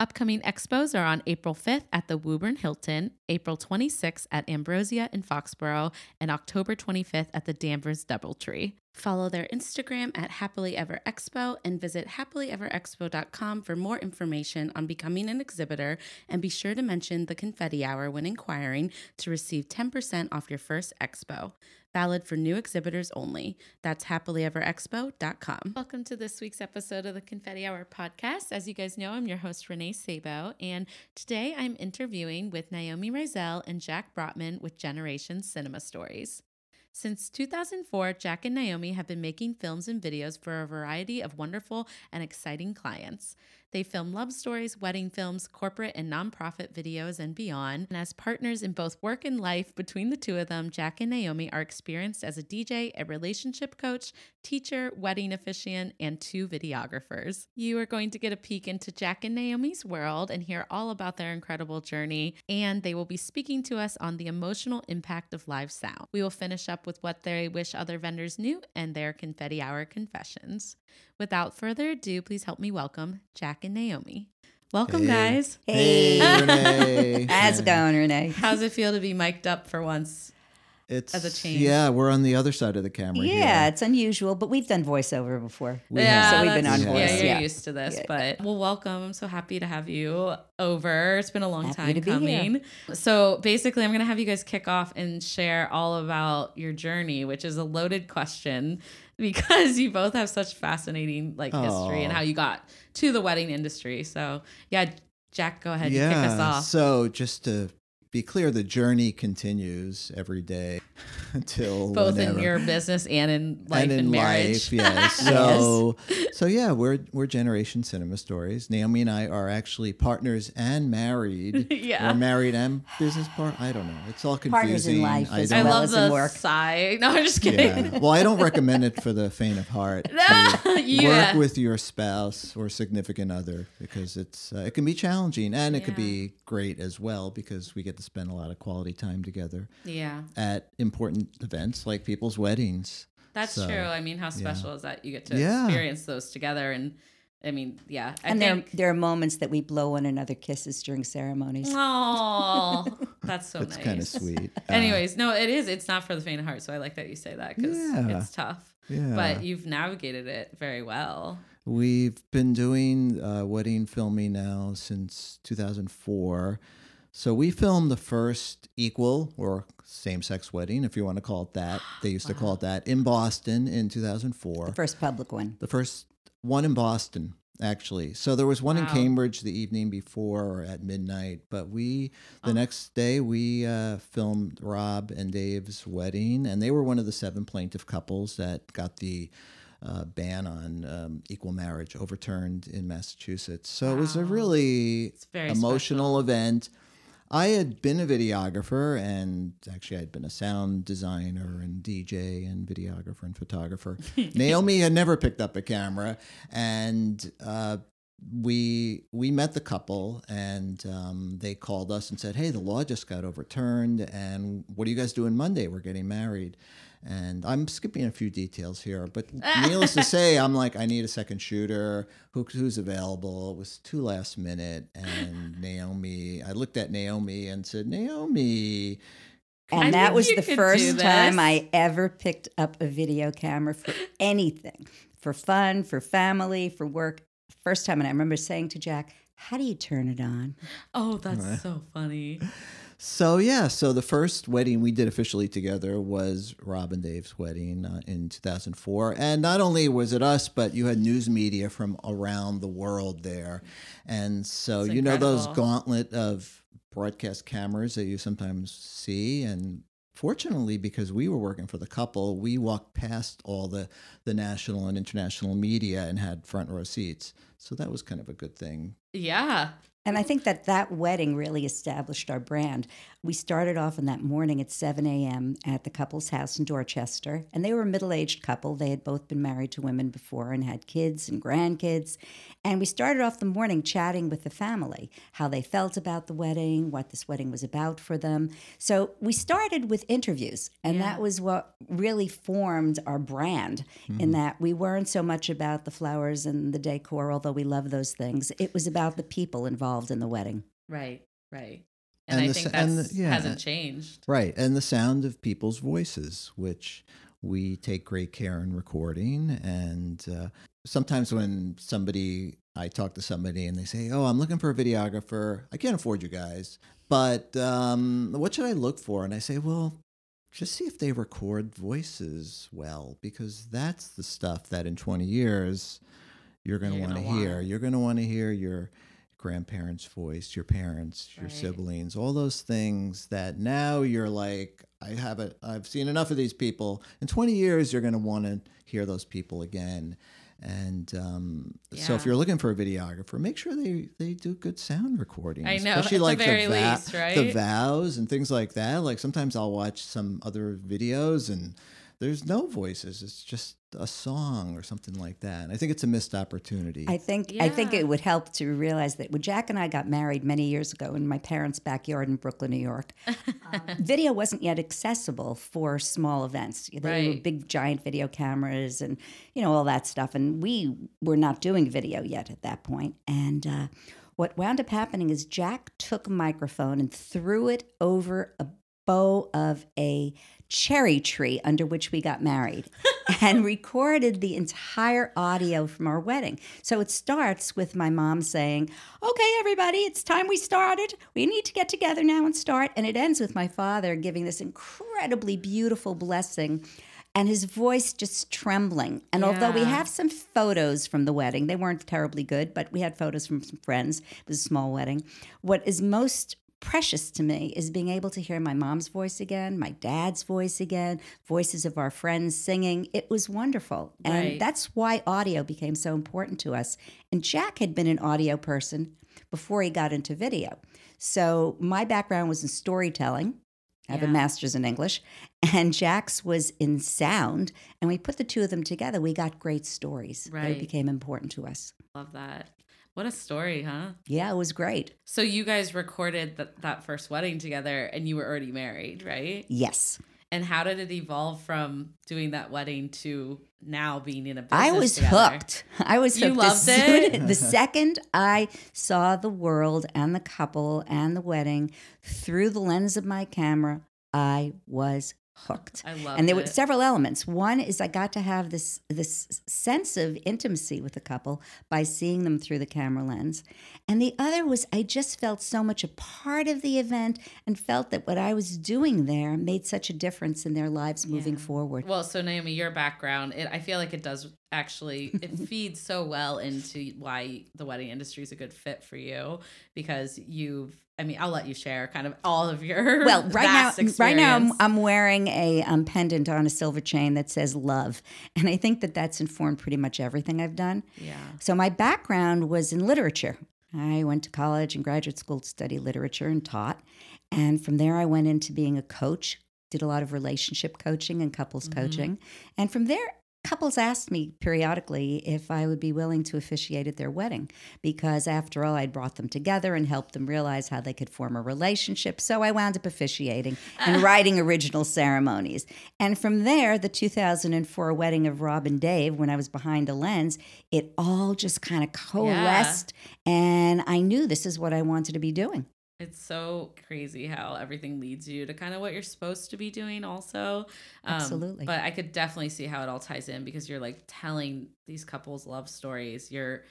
Upcoming expos are on April 5th at the Woburn Hilton, April 26th at Ambrosia in Foxborough, and October 25th at the Danvers Doubletree. Follow their Instagram at Happily Ever Expo and visit happilyeverexpo.com for more information on becoming an exhibitor. And be sure to mention the confetti hour when inquiring to receive 10% off your first expo. Valid for new exhibitors only. That's happilyeverexpo.com. Welcome to this week's episode of the Confetti Hour podcast. As you guys know, I'm your host, Renee Sabo, and today I'm interviewing with Naomi Raiselle and Jack Brotman with Generation Cinema Stories. Since 2004, Jack and Naomi have been making films and videos for a variety of wonderful and exciting clients. They film love stories, wedding films, corporate and nonprofit videos, and beyond. And as partners in both work and life, between the two of them, Jack and Naomi are experienced as a DJ, a relationship coach, teacher, wedding officiant, and two videographers. You are going to get a peek into Jack and Naomi's world and hear all about their incredible journey. And they will be speaking to us on the emotional impact of live sound. We will finish up with what they wish other vendors knew and their confetti hour confessions. Without further ado, please help me welcome Jack and Naomi. Welcome, Hey. guys. Hey, Renee. How's it going, Renee? How's it feel to be mic'd up for once? It's As a change. Yeah, we're on the other side of the camera. Yeah, here. it's unusual, but we've done voiceover before. We yeah, have. So we've been that's- on voice, Yeah, you're yeah. used to this, Yeah. but well, welcome. I'm so happy to have you over. It's been a long Happy time to be here. coming. So basically, I'm gonna have you guys kick off and share all about your journey, which is a loaded question because you both have such fascinating like history and how you got to the wedding industry. So yeah, Jack, go ahead, and kick us off. So just to be clear, the journey continues every day until both whenever. in your business and in life and and, in marriage. life, yes. So, so yeah, we're we're Generation Cinema Stories. Naomi and I are actually partners and married. Yeah. we're married and business part. I don't know. It's all confusing. Partners in life as I don't- well love as in the work. sigh. No, I'm just kidding. Yeah. Well, I don't recommend it for the faint of heart. Yeah. Work with your spouse or significant other because it's uh, it can be challenging and it could be great as well because we get to spend a lot of quality time together Yeah. at important events like people's weddings. That's So, true. I mean, how special is that you get to Yeah. experience those together? And I mean, yeah. I and there, think. there are moments that we blow one another kisses during ceremonies. Oh, that's so It's nice. kind of sweet. Uh, Anyways, no, it is. It's not for the faint of heart. So I like that you say that because Yeah. it's tough. yeah. But you've navigated it very well. We've been doing uh, wedding filming now since 2004. So we filmed the first equal or same sex wedding, if you want to call it that. They used to call it that in Boston in 2004. The first public one. The first one in Boston, actually. So there was one in Cambridge the evening before or at midnight. But we, the next day, we uh, filmed Rob and Dave's wedding, and they were one of the seven plaintiff couples that got the uh, ban on um, equal marriage overturned in Massachusetts. So it was a Wow. really very emotional event. I had been a videographer and actually I'd been a sound designer and DJ and videographer and photographer. Naomi had never picked up a camera and uh, we we met the couple and um, they called us and said, "Hey, the law just got overturned and what are you guys doing Monday? We're getting married." And I'm skipping a few details here, but needless to say, I'm like, I need a second shooter. Who, who's available? It was too last minute, and Naomi. I looked at Naomi and said, Naomi, And I that was the first time. I ever picked up a video camera for anything, for fun, for family, for work. First time. And I remember saying to Jack, How do you turn it on? Oh, that's so funny. So yeah, so the first wedding we did officially together was Rob and Dave's wedding uh, in 2004, and not only was it us, but you had news media from around the world there, and so That's you know those gauntlet of broadcast cameras that you sometimes see. And fortunately, because we were working for the couple, we walked past all the, the national and international media and had front row seats. So that was kind of a good thing. Yeah. And I think that that wedding really established our brand. We started off in that morning at 7 a.m. at the couple's house in Dorchester. And they were a middle aged couple. They had both been married to women before and had kids and grandkids. And we started off the morning chatting with the family, how they felt about the wedding, what this wedding was about for them. So we started with interviews. And Yeah. that was what really formed our brand in mm. that we weren't so much about the flowers and the decor, although we love those things. It was about the people involved in the wedding. Right. Right. And, And I the think and that yeah. hasn't changed. Right. And the sound of people's voices, which we take great care in recording. And uh, sometimes when somebody, I talk to somebody and they say, Oh, I'm looking for a videographer. I can't afford you guys, but um, what should I look for? And I say, Well, just see if they record voices well, because that's the stuff that in 20 years you're going to want to hear. You're going to want to hear your grandparents' voice, your parents, your Right. siblings, all those things that now you're like, I have a, I've seen enough of these people. In 20 years, you're going to want to hear those people again. And um, so, if you're looking for a videographer, make sure they, they do good sound recording. I know, especially at the like very the, va- least, the vows and things like that. Like sometimes I'll watch some other videos and there's no voices. It's just a song or something like that. And I think it's a missed opportunity. I think I think it would help to realize that when Jack and I got married many years ago in my parents' backyard in Brooklyn, New York, um, video wasn't yet accessible for small events. They were big, giant video cameras and you know all that stuff, and we were not doing video yet at that point. And uh, what wound up happening is Jack took a microphone and threw it over a bow of a cherry tree under which we got married and recorded the entire audio from our wedding. So it starts with my mom saying, Okay, everybody, it's time we started. We need to get together now and start. And it ends with my father giving this incredibly beautiful blessing. And his voice just trembling. And although we have some photos from the wedding, they weren't terribly good, but we had photos from some friends. It was a small wedding. What is most precious to me is being able to hear my mom's voice again, my dad's voice again, voices of our friends singing. It was wonderful. And that's why audio became so important to us. And Jack had been an audio person before he got into video. So my background was in storytelling. I have Yeah. a master's in English, and Jack's was in sound. And we put the two of them together. We got great stories Right. became important to us. Love that. What a story, huh? Yeah, it was great. So you guys recorded th- that first wedding together and you were already married, right? Yes. And how did it evolve from doing that wedding to now being in a business I was together? hooked. I was You hooked. loved as soon- it? the second I saw the world and the couple and the wedding through the lens of my camera, I was hooked. I love and there were several elements. One is I got to have this this sense of intimacy with the couple by seeing them through the camera lens. And the other was I just felt so much a part of the event and felt that what I was doing there made such a difference in their lives moving Yeah. forward. Well, so Naomi, your background, it, I feel like it does actually, it feeds so well into why the wedding industry is a good fit for you because you've, I mean, I'll let you share kind of all of your Well, right now, vast right now, I'm. I'm wearing a um, pendant on a silver chain that says "love," and I think that that's informed pretty much everything I've done. yeah. So my background was in literature. I went to college and graduate school to study literature and taught, and from there I went into being a coach. Did a lot of relationship coaching and couples coaching, and from there. Couples asked me periodically if I would be willing to officiate at their wedding because, after all, I'd brought them together and helped them realize how they could form a relationship. So I wound up officiating and writing original ceremonies. And from there, the 2004 wedding of Rob and Dave, when I was behind a lens, it all just kind of coalesced. And I knew this is what I wanted to be doing. It's so crazy how everything leads you to kind of what you're supposed to be doing, also. Um, Absolutely. But I could definitely see how it all ties in because you're like telling these couples love stories. You're,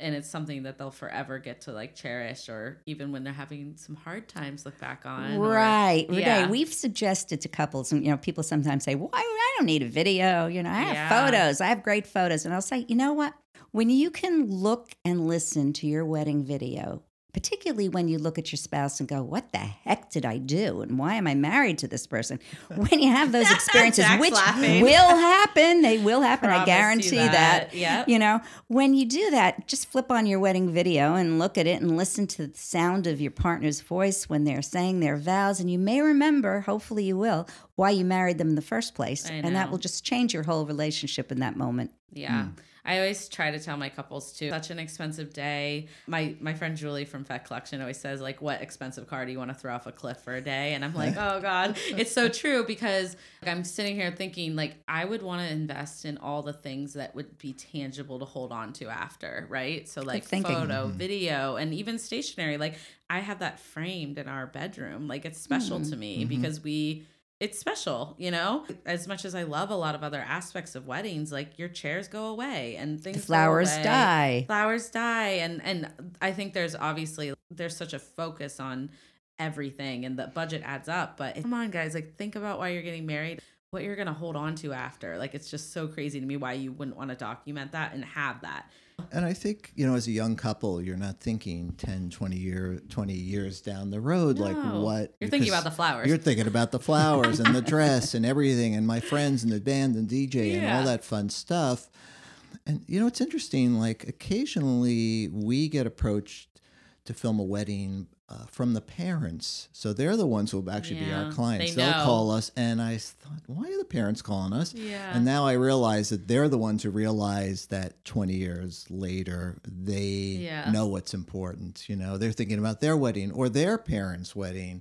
and it's something that they'll forever get to like cherish, or even when they're having some hard times, look back on. or- Right. Renee, yeah. we've suggested to couples, and you know, people sometimes say, Well, I, I don't need a video. You know, I have Yeah. photos. I have great photos. And I'll say, you know what? When you can look and listen to your wedding video particularly when you look at your spouse and go, What the heck did I do? And why am I married to this person? When you have those experiences, which laughing. will happen, they will happen, I Promise you guarantee that. that. Yep. You know, when you do that, just flip on your wedding video and look at it and listen to the sound of your partner's voice when they're saying their vows. And you may remember, hopefully you will, why you married them in the first place. And that will just change your whole relationship in that moment. Yeah. Mm. I always try to tell my couples too. Such an expensive day. My my friend Julie from Fet Collection always says like, "What expensive car do you want to throw off a cliff for a day?" And I'm like, "Oh God, it's so true." Because like, I'm sitting here thinking like I would want to invest in all the things that would be tangible to hold on to after, right? So like photo, mm-hmm. video, and even stationery. Like I have that framed in our bedroom. Like it's special hmm. to me mm-hmm. because we it's special, you know? As much as I love a lot of other aspects of weddings, like your chairs go away and things The flowers die. Flowers die and and I think there's obviously there's such a focus on everything and the budget adds up, but come on guys, like think about why you're getting married. What you're gonna hold on to after. Like it's just so crazy to me why you wouldn't want to document that and have that. And I think, you know, as a young couple, you're not thinking 10, 20 year 20 years down the road like what You're thinking about the flowers. You're thinking about the flowers and the dress and everything and my friends and the band and DJ and all that fun stuff. And you know, it's interesting like occasionally we get approached to film a wedding uh, from the parents. So they're the ones who will actually be our clients. they They'll know. call us and I thought, why are the parents calling us? Yeah. And now I realize that they're the ones who realize that 20 years later, they Yeah. know what's important. You know, they're thinking about their wedding or their parents' wedding.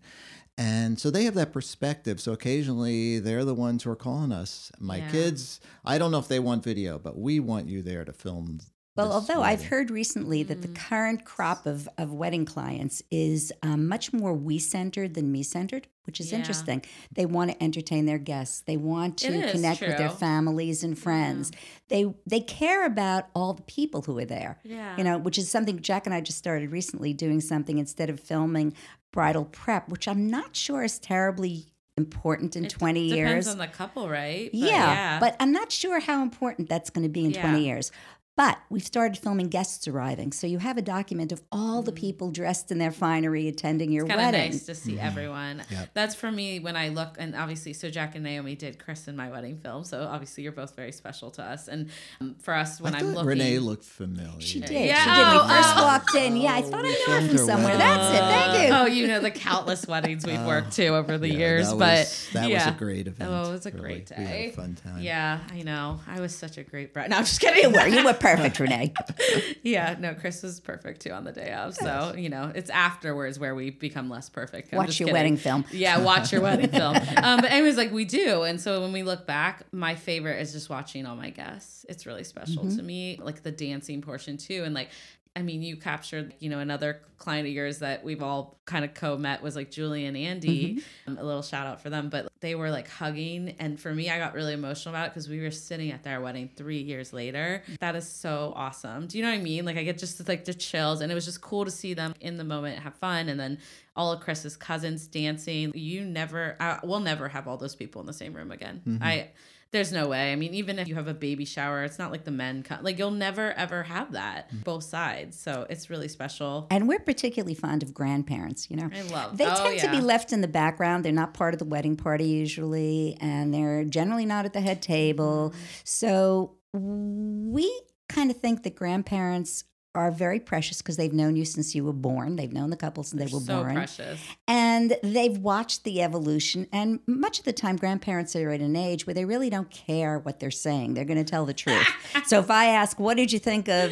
And so they have that perspective. So occasionally they're the ones who are calling us. My Yeah. kids, I don't know if they want video, but we want you there to film. Well, this although I've heard recently that the Mm. current crop of, of wedding clients is um, much more we centered than me centered, which is Yeah. interesting. They want to entertain their guests. They want to is connect with their families and friends. They they care about all the people who are there. Yeah. You know, which is something Jack and I just started recently doing something instead of filming bridal prep, which I'm not sure is terribly important in It 20 depends years. Depends on the couple, right? But Yeah, but I'm not sure how important that's going to be in 20 years. But we've started filming guests arriving. So you have a document of all the mm-hmm. people dressed in their finery attending your it's kind of wedding. nice to see mm-hmm. everyone. Yep. That's for me when I look, and obviously, so Jack and Naomi did Chris in my wedding film. So obviously, you're both very special to us. And um, for us, when I I'm looking, Renee looked familiar. She did. Yeah, She did. Oh, we oh, first oh. walked in. Yeah, I thought we I knew her from somewhere. wedding. That's it. Thank you. Oh, you know the countless weddings we've uh, worked to over the Yeah, years, that but was, that yeah. was a great event. Oh, it was a really. great day. We had a fun time. Yeah, I know. I was such a great bride. No, I'm just kidding. You were. You were perfect, Renee. yeah, no, Chris was perfect too on the day of. So, you know, it's afterwards where we become less perfect. I'm Watch your kidding. wedding film. Yeah, watch your wedding film. Um, but anyways, like we do. And so when we look back, my favorite is just watching all my guests. It's really special Mm-hmm. to me. Like the dancing portion too. And like I mean, you captured, you know, another client of yours that we've all kind of co-met was like Julie and Andy. Mm-hmm. Um, a little shout out for them, but they were like hugging, and for me, I got really emotional about it because we were sitting at their wedding three years later. That is so awesome. Do you know what I mean? Like I get just like the chills, and it was just cool to see them in the moment have fun, and then all of Chris's cousins dancing. You never, I, we'll never have all those people in the same room again. Mm-hmm. I. There's no way. I mean, even if you have a baby shower, it's not like the men come. Like you'll never ever have that Mm. both sides. So it's really special. And we're particularly fond of grandparents, you know. I love. They oh, tend to be left in the background. They're not part of the wedding party usually, and they're generally not at the head table. Mm-hmm. So we kind of think that grandparents are very precious because they've known you since you were born. They've known the couple since they were so born. precious. And they've watched the evolution. And much of the time, grandparents are at an age where they really don't care what they're saying. They're going to tell the truth. so if I ask, "What did you think of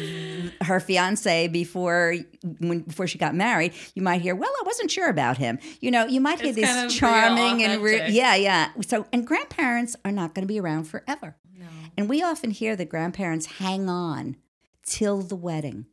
her fiance before when before she got married?" you might hear, "Well, I wasn't sure about him." You know, you might hear It's this of real, charming and re- yeah, yeah. So and grandparents are not going to be around forever. No. And we often hear that grandparents hang on till the wedding.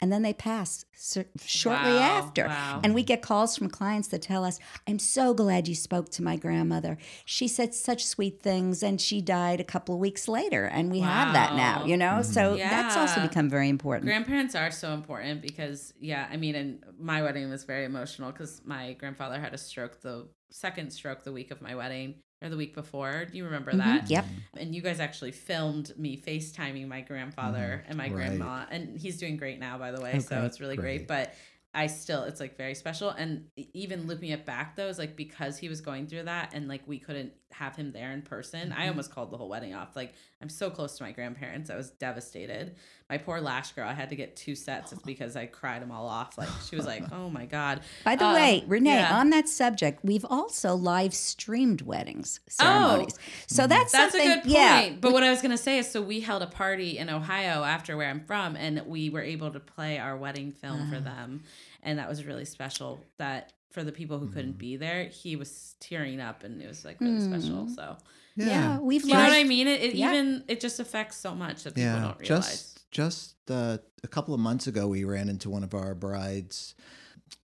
And then they pass cer- shortly Wow, after. wow. And we get calls from clients that tell us, I'm so glad you spoke to my grandmother. She said such sweet things and she died a couple of weeks later. And we have that now, you know? So mm-hmm. that's also become very important. Grandparents are so important because, yeah, I mean, and my wedding was very emotional because my grandfather had a stroke, the second stroke the week of my wedding or the week before. Do you remember mm-hmm. that? Yep. And you guys actually filmed me FaceTiming my grandfather mm-hmm. and my Right. grandma. And he's doing great now, by the way. so it's really great. Great. But I still it's like very special and even looking it back though is like because he was going through that and like we couldn't have him there in person I almost called the whole wedding off like I'm so close to my grandparents I was devastated my poor lash girl I had to get two sets it's because I cried them all off like she was like oh my god By the Um, way, Renee, yeah. on that subject, we've also live streamed weddings ceremonies. Oh, So that's, Oh. That's a good point. Yeah, But what I was gonna say is, so we held a party in Ohio after where I'm from, and we were able to play our wedding film Ah. for them, and that was really special. That for the people who couldn't be there, he was tearing up, and it was like really special. So yeah, we've you know what I mean? It, it Yeah. even it just affects so much that people Yeah, don't realize. just just uh, a couple of months ago, we ran into one of our brides,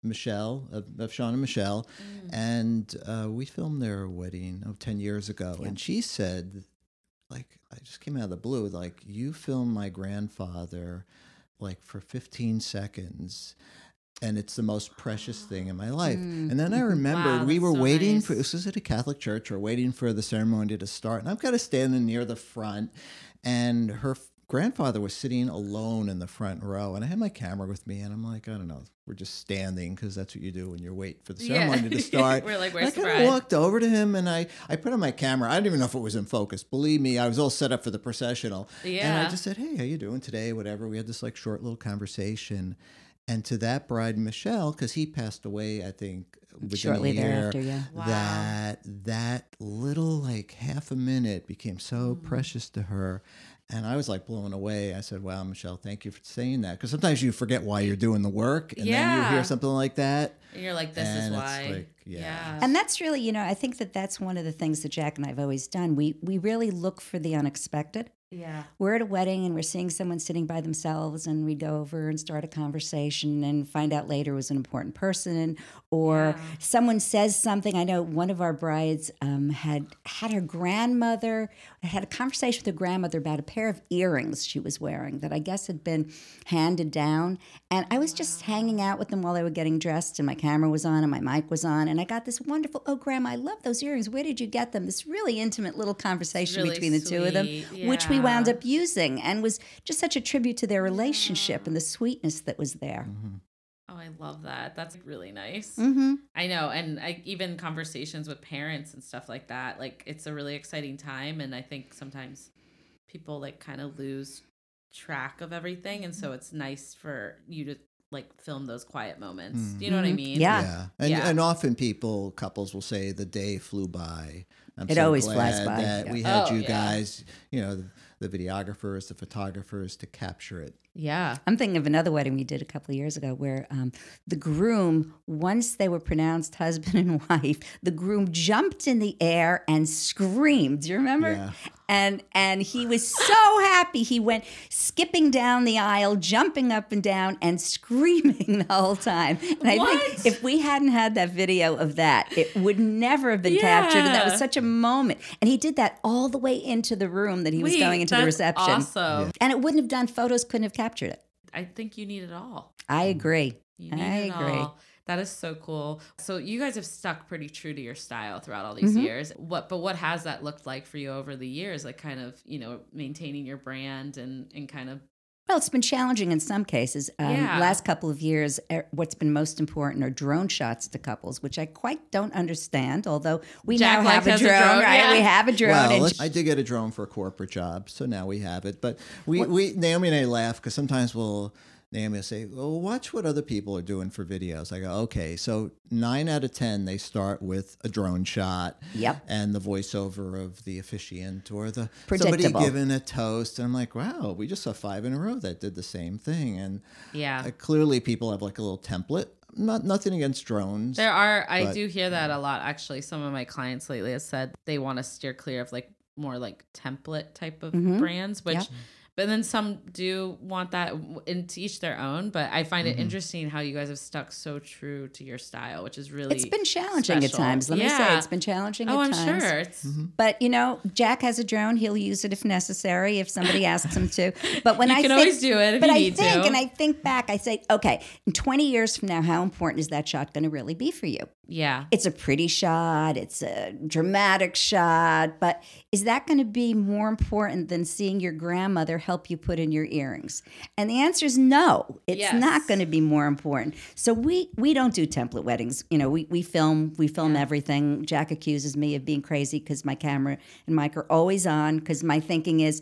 Michelle of, of Sean and Michelle, Mm. and uh, we filmed their wedding oh, 10 years ago. Yeah. And she said, like, I just came out of the blue, like, you filmed my grandfather like for 15 seconds. And it's the most precious thing in my life. Mm. And then I remember Wow, we were so waiting nice. for this was at a Catholic church. We're waiting for the ceremony to start, and I'm kind of standing near the front, and her grandfather was sitting alone in the front row, and I had my camera with me, and I'm like, I don't know, we're just standing because that's what you do when you're waiting for the Yeah. ceremony to start. We're like, And "Where's I kind of walked over to him, and I I put on my camera. I didn't even know if it was in focus. Believe me, I was all set up for the processional. Yeah. And I just said, "Hey, how you doing today? Whatever." We had this like short little conversation, and to that bride, Michelle, because he passed away, I think within Shortly a year, thereafter, yeah. Wow. That that little like half a minute became so Mm. precious to her. And I was like blown away. I said, "Wow, Michelle, thank you for saying that." Because sometimes you forget why you're doing the work, and then you hear something like that. and you're like, this is And it's why. like, yeah. And that's really, you know, I think that that's one of the things that Jack and I have always done. We we really look for the unexpected. Yeah. We're at a wedding and we're seeing someone sitting by themselves, and we go over and start a conversation and find out later it was an important person, or Yeah. someone says something. I know one of our brides um, had had her grandmother had a conversation with her grandmother about a pair of earrings she was wearing that I guess had been handed down, and I was just hanging out with them while they were getting dressed, and my camera was on and my mic was on, and I got this wonderful, oh grandma, I love those earrings. Where did you get them? This really intimate little conversation really between the two of them, sweet. which we wound up using, and was just such a tribute to their relationship and the sweetness that was there. Oh, I love that. That's really nice. Mm-hmm. I know, and I, even conversations with parents and stuff like that. Like it's a really exciting time, and I think sometimes people like kind of lose track of everything, and so it's nice for you to like film those quiet moments. Do you know what I Mhm. mean? Yeah. Yeah. And, Yeah. and often people, couples will say the day flew by. I'm It so always glad flies by, That yeah. we had Oh, you yeah. guys, you know, the, videographers, the photographers to capture it. Yeah. I'm thinking of another wedding we did a couple of years ago where um, the groom, once they were pronounced husband and wife, the groom jumped in the air and screamed. Do you remember? Yeah. And and he was so happy. He went skipping down the aisle, jumping up and down, and screaming the whole time. And I What? think if we hadn't had that video of that, it would never have been captured. And that was such a moment. And he did that all the way into the room that he was going into the reception. Awesome. And it wouldn't have done. Photos couldn't have captured it. I think you need it all. I agree. You need I it agree. all. That is so cool. So you guys have stuck pretty true to your style throughout all these Mhm. years. What but what has that looked like for you over the years? Like kind of, you know, maintaining your brand and and kind of Well, it's been challenging in some cases. Um, Yeah. Last couple of years, er, what's been most important are drone shots to couples, which I quite don't understand. Although we Jack now have a drone, a drone, right? yeah. We have a drone. Well, and I did get a drone for a corporate job, so now we have it. But we, we Naomi and I laugh because sometimes we'll Naomi will say, "Well, watch what other people are doing for videos." I go, "Okay." So nine out of ten, they start with a drone shot, Yep. and the voiceover of the officiant or the somebody giving a toast. And I'm like, "Wow, we just saw five in a row that did the same thing." And yeah. uh, clearly, people have like a little template. Not nothing against drones. There are I But- do hear that a lot actually. Some of my clients lately have said they want to steer clear of like more like template type of Mhm. brands, which Yep. But then some do want that and to each their own. But I find Mm-hmm. it interesting how you guys have stuck so true to your style, which is really it's been challenging at times. Let me say, it's been challenging Oh, at I'm times. sure. It's But you know, Jack has a drone. He'll use it if necessary, if somebody asks him to. But when You I can think, always do it if but you I think, to. and I think back, I say, okay, in 20 years from now, how important is that shot going to really be for you? Yeah. It's a pretty shot, it's a dramatic shot, but is that going to be more important than seeing your grandmother help you put in your earrings? And the answer is no. It's Yes. not going to be more important. So we we don't do template weddings. You know, we we film we film everything. Jack accuses me of being crazy cuz my camera and mic are always on cuz my thinking is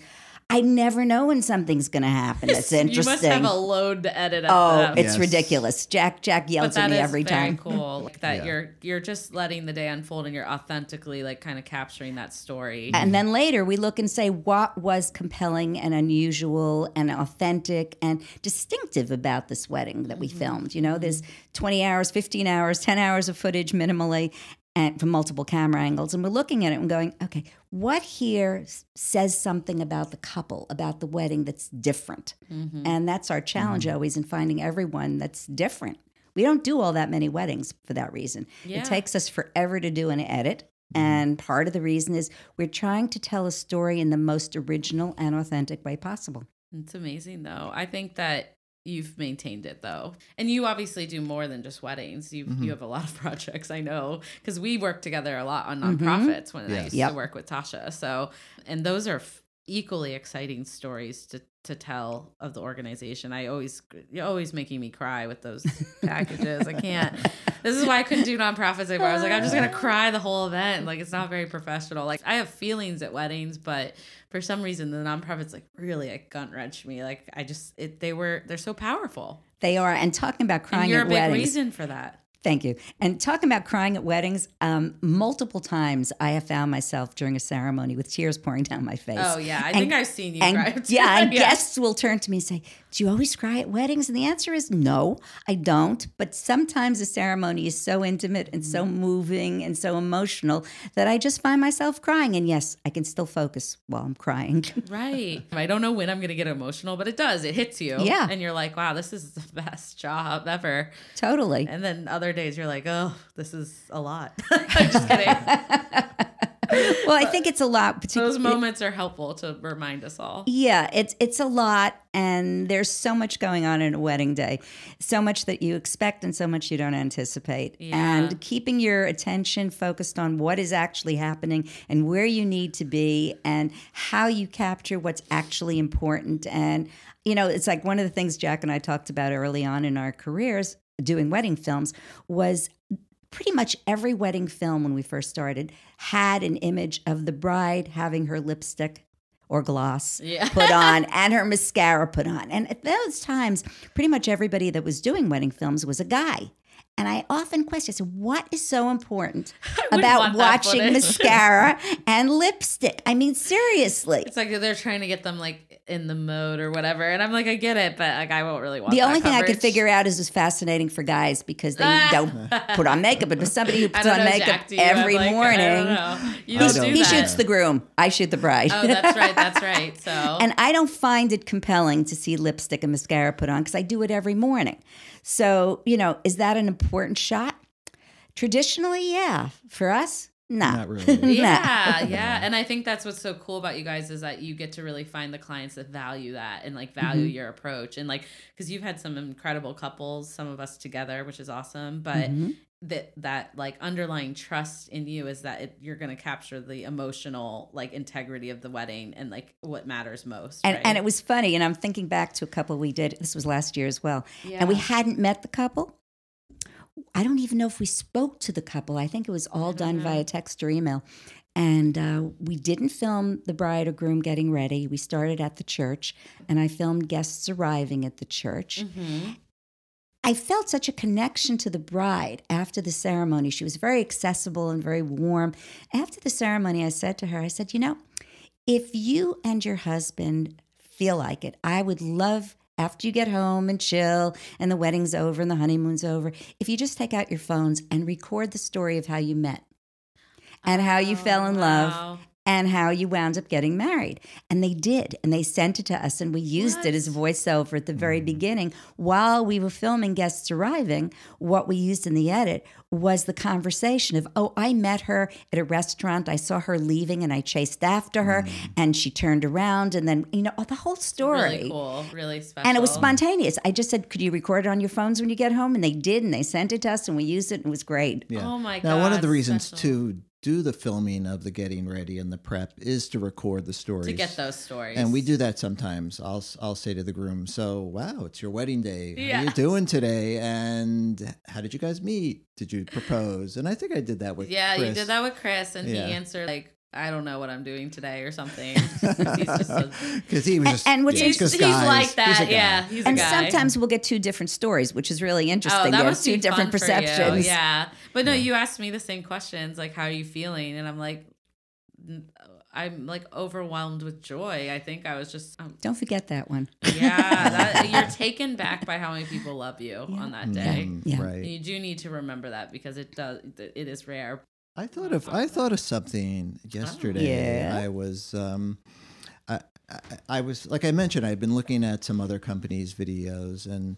I never know when something's going to happen. That's You interesting. must have a load to edit up. Oh, them. it's Yes. ridiculous. Jack Jack yells but that at me is every very time. cool like that Yeah. you're you're just letting the day unfold and you're authentically like kind of capturing that story And then later we look and say what was compelling and unusual and authentic and distinctive about this wedding that we mm-hmm. filmed. You know, there's mm-hmm. 20 hours, 15 hours, 10 hours of footage minimally and from multiple camera angles. And we're looking at it and going, okay, what here says something about the couple, about the wedding that's different? Mm-hmm. And that's our challenge mm-hmm. always in finding everyone that's different. We don't do all that many weddings for that reason. Yeah. It takes us forever to do an edit. Mm-hmm. And part of the reason is we're trying to tell a story in the most original and authentic way possible. it's amazing though i think that you've maintained it though. And you obviously do more than just weddings. You Mm-hmm. you have a lot of projects i know because we work together a lot on nonprofits when i used Yep. to work with tasha. So and those are f- equally exciting stories to to tell of the organization i always you're always making me cry with those packages i can't this is why I couldn't do nonprofits anymore. I was like, I'm just gonna cry the whole event. Like it's not very professional. Like I have feelings at weddings, but for some reason the nonprofits like really like gut wrench me. Like I just it they were they're so powerful. They are, and talking about And crying you're at a big weddings. reason for that. Thank you. And talking about crying at weddings, um, multiple times I have found myself during a ceremony with tears pouring down my face. Oh yeah, I And- think I've seen you and cry. too. yeah, and guests will turn to me and say, "Do you always cry at weddings?" And the answer is no, I don't. But sometimes the ceremony is so intimate and so Mm-hmm. moving and so emotional that I just find myself crying. And yes, I can still focus while I'm crying. Right. I don't know when I'm gonna get emotional, but it does. It hits you. Yeah. And you're like, wow, this is the best job ever. totally. And then other days you're like, oh, this is a lot. I'm just kidding. Well, I think it's a lot. Those moments are helpful to remind us all. Yeah, it's it's a lot, and there's so much going on in a wedding day, so much that you expect and so much you don't anticipate. Yeah. And keeping your attention focused on what is actually happening and where you need to be and how you capture what's actually important. And you know, it's like one of the things Jack and I talked about early on in our careers doing wedding films was pretty much every wedding film when we first started had an image of the bride having her lipstick or gloss Yeah. put on and her mascara put on. And at those times, pretty much everybody that was doing wedding films was a guy. And I often question, so what is so important about watching mascara and lipstick? I mean, seriously. It's like they're trying to get them like in the mode or whatever, and I'm like, I get it, but like I won't really want. The only thing I could figure out is it's fascinating for guys because they don't put on makeup. But for somebody who puts on know, makeup Jack, do you have, every like- don't morning. You I don't don't do he that. shoots the groom. I shoot the bride. Oh, that's right. That's right. So And I don't find it compelling to see lipstick and mascara put on because I do it every morning. So, you know, is that an important shot? Traditionally, yeah. For us, no. Not really. yeah, yeah. And I think that's what's so cool about you guys is that you get to really find the clients that value that and like value Mm-hmm. your approach. And like, because you've had some incredible couples, some of us together, which is awesome. But Mm-hmm. that, that like underlying trust in you is that it, you're going to capture the emotional like integrity of the wedding and like what matters most. And, right? and it was funny. And I'm thinking back to a couple we did. This was last year as well. And we hadn't met the couple. I don't even know if we spoke to the couple. I think it was all done via text or email. And uh, we didn't film the bride or groom getting ready. We started at the church, and I filmed guests arriving at the church. Mhm. I felt such a connection to the bride after the ceremony. She was very accessible and very warm. After the ceremony, I said to her, I said, You know, if you and your husband feel like it, I would love after you get home and chill and the wedding's over and the honeymoon's over, if you just take out your phones and record the story of how you met and how you Oh, fell in oh, love wow. And how you wound up getting married. And they did. And they sent it to us, and we used it as voiceover at the very mm. beginning. While we were filming Guests Arriving, what we used in the edit was the conversation of, oh, I met her at a restaurant. I saw her leaving, and I chased after her, mm. and she turned around. And then, you know, the whole story. Really cool. Really special. And it was spontaneous. I just said, could you record it on your phones when you get home? And they did, and they sent it to us, and we used it, and it was great. Yeah. Oh my God. Now, one of the reasons special. to do the filming of the getting ready and the prep is to record the stories. To get those stories. And we do that sometimes. I'll I'll say to the groom, "So, wow, it's your wedding day. How are you doing today? And how did you guys meet? Did you propose?" And I think I did that with Yeah, you did that with Chris, and Yeah. he answered like, "I don't know what I'm doing today" or something. he's just because he was And- just and what's yeah, he's, 'cause he's guys- like he's a that. guy. yeah, he's and a guy. sometimes we'll get two different stories, which is really interesting. Oh, that There's must two different fun you. perceptions. Yeah, but no, you asked me the same questions, like how are you feeling, and I'm like, I'm like overwhelmed with joy. I think I was just, um, Don't forget that one. yeah, that, you're taken back by how many people love you on that day. Mm, Yeah. Right. You do need to remember that because it does, it is rare. I thought of I thought of something yesterday. Yeah. I was um, I, I I was like I mentioned I'd been looking at some other companies' videos and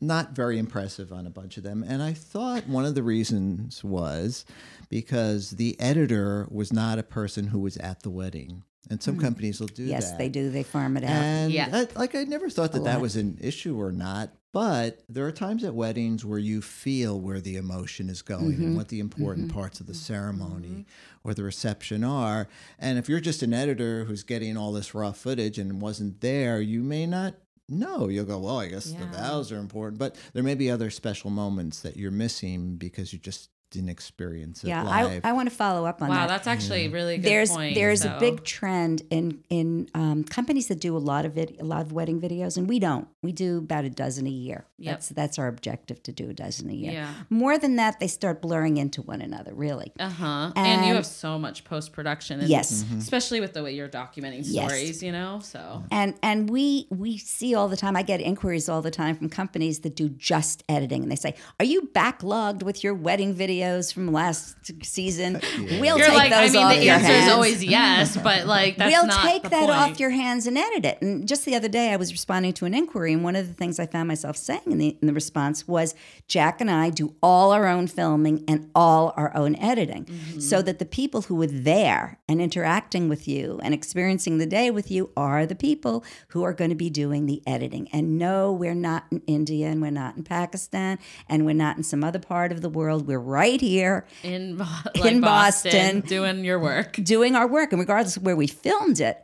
not very impressive on a bunch of them. And I thought one of the reasons was because the editor was not a person who was at the wedding. And some companies will do yes, that. they do. They farm it out. And Yeah. I- like I never thought that that was an issue or not. But there are times at weddings where you feel where the emotion is going Mm-hmm. and what the important parts of the ceremony or the reception are. And if you're just an editor who's getting all this raw footage and wasn't there, you may not know. You'll go, well, I guess the vows are important. But there may be other special moments that you're missing because you just didn't experience it yeah, live. I, I want to follow up on Wow, that. Wow, that's actually a really good there's point. there's so- a big trend in in um, companies that do a lot of it, a lot of wedding videos, and we don't. We do about a dozen a year. Yep. That's that's our objective to do a dozen a year. Yeah. More than that, they start blurring into one another. Really. Uh huh. And, you have so much post production. Yes. Especially with the way you're documenting Yes. stories, you know? So, And and we we see all the time. I get inquiries all the time from companies that do just editing, and they say, "Are you backlogged with your wedding videos from last season? We'll you're take like, I mean, off the your answer hands. is always yes, but like, that's we'll not take the that point. off your hands and edit it. And just the other day, I was responding to an inquiry, and one of the things I found myself saying in the, in the response was Jack and I do all our own filming and all our own editing, Mm-hmm. so that the people who were there and interacting with you and experiencing the day with you are the people who are going to be doing the editing. And no, we're not in India, and we're not in Pakistan, and we're not in some other part of the world. We're right here in, like In Boston, Boston. doing your work. doing our work, and regardless of where we filmed it,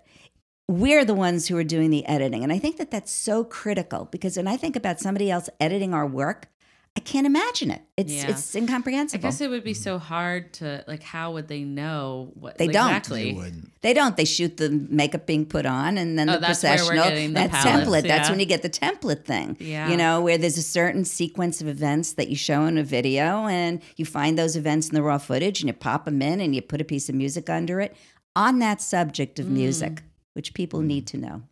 we're the ones who are doing the editing. And I think that that's so critical because when I think about somebody else editing our work, I can't imagine it. It's Yeah. it's I guess it would be so hard to like. How would they know what They don't. exactly? They they don't. They shoot the makeup being put on, and then Oh, the that's where we're processional. getting the That's palettes, template. That's when you get the template thing. Yeah. You know, where there's a certain sequence of events that you show in a video, and you find those events in the raw footage, and you pop them in, and you put a piece of music under it on that subject Mm. of music, which people need to know.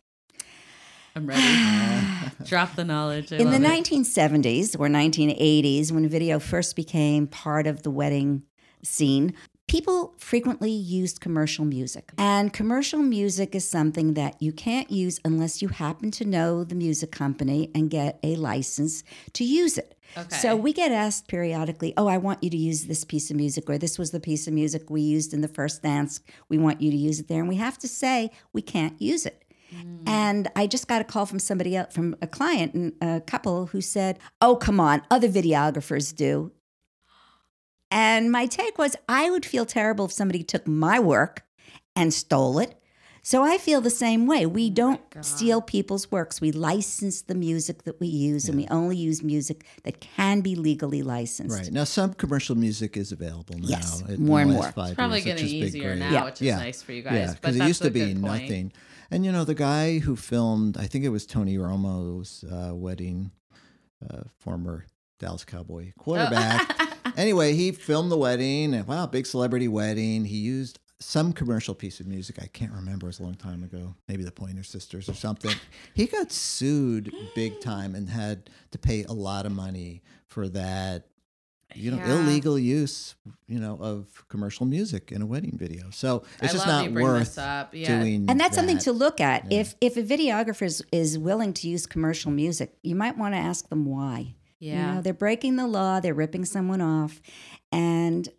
I'm ready. Uh. Drop the knowledge. I In the it. 1970s or 1980s, when video first became part of the wedding scene, people frequently used commercial music. And commercial music is something that you can't use unless you happen to know the music company and get a license to use it. Okay. So we get asked periodically, oh, I want you to use this piece of music, or this was the piece of music we used in the first dance. We want you to use it there. And we have to say, we can't use it. Mm. And I just got a call from somebody else, from a client, and a couple who said, "Oh, come on, other videographers do." And my take was, I would feel terrible if somebody took my work and stole it. So I feel the same way. We oh don't steal people's works. We license the music that we use, and we only use music that can be legally licensed. Right. Now, some commercial music is available now. Yes, more and more. It's probably years, getting easier now, Yeah. which is nice for you guys. Yeah, but because it used to be good point. nothing. And you know, the guy who filmed, I think it was Tony Romo's uh, wedding, uh, former Dallas Cowboy quarterback. anyway, he filmed the wedding, and wow, big celebrity wedding. He used some commercial piece of music. I can't remember. It was a long time ago. Maybe the Pointer Sisters or something. He got sued big time and had to pay a lot of money for that you know Yeah. illegal use you know of commercial music in a wedding video. So it's I just not worth up. Yeah. doing. And that's something to look at. If if a videographer is, is willing to use commercial music, you might want to ask them why. You Yeah. know, they're breaking the law, they're ripping someone off, and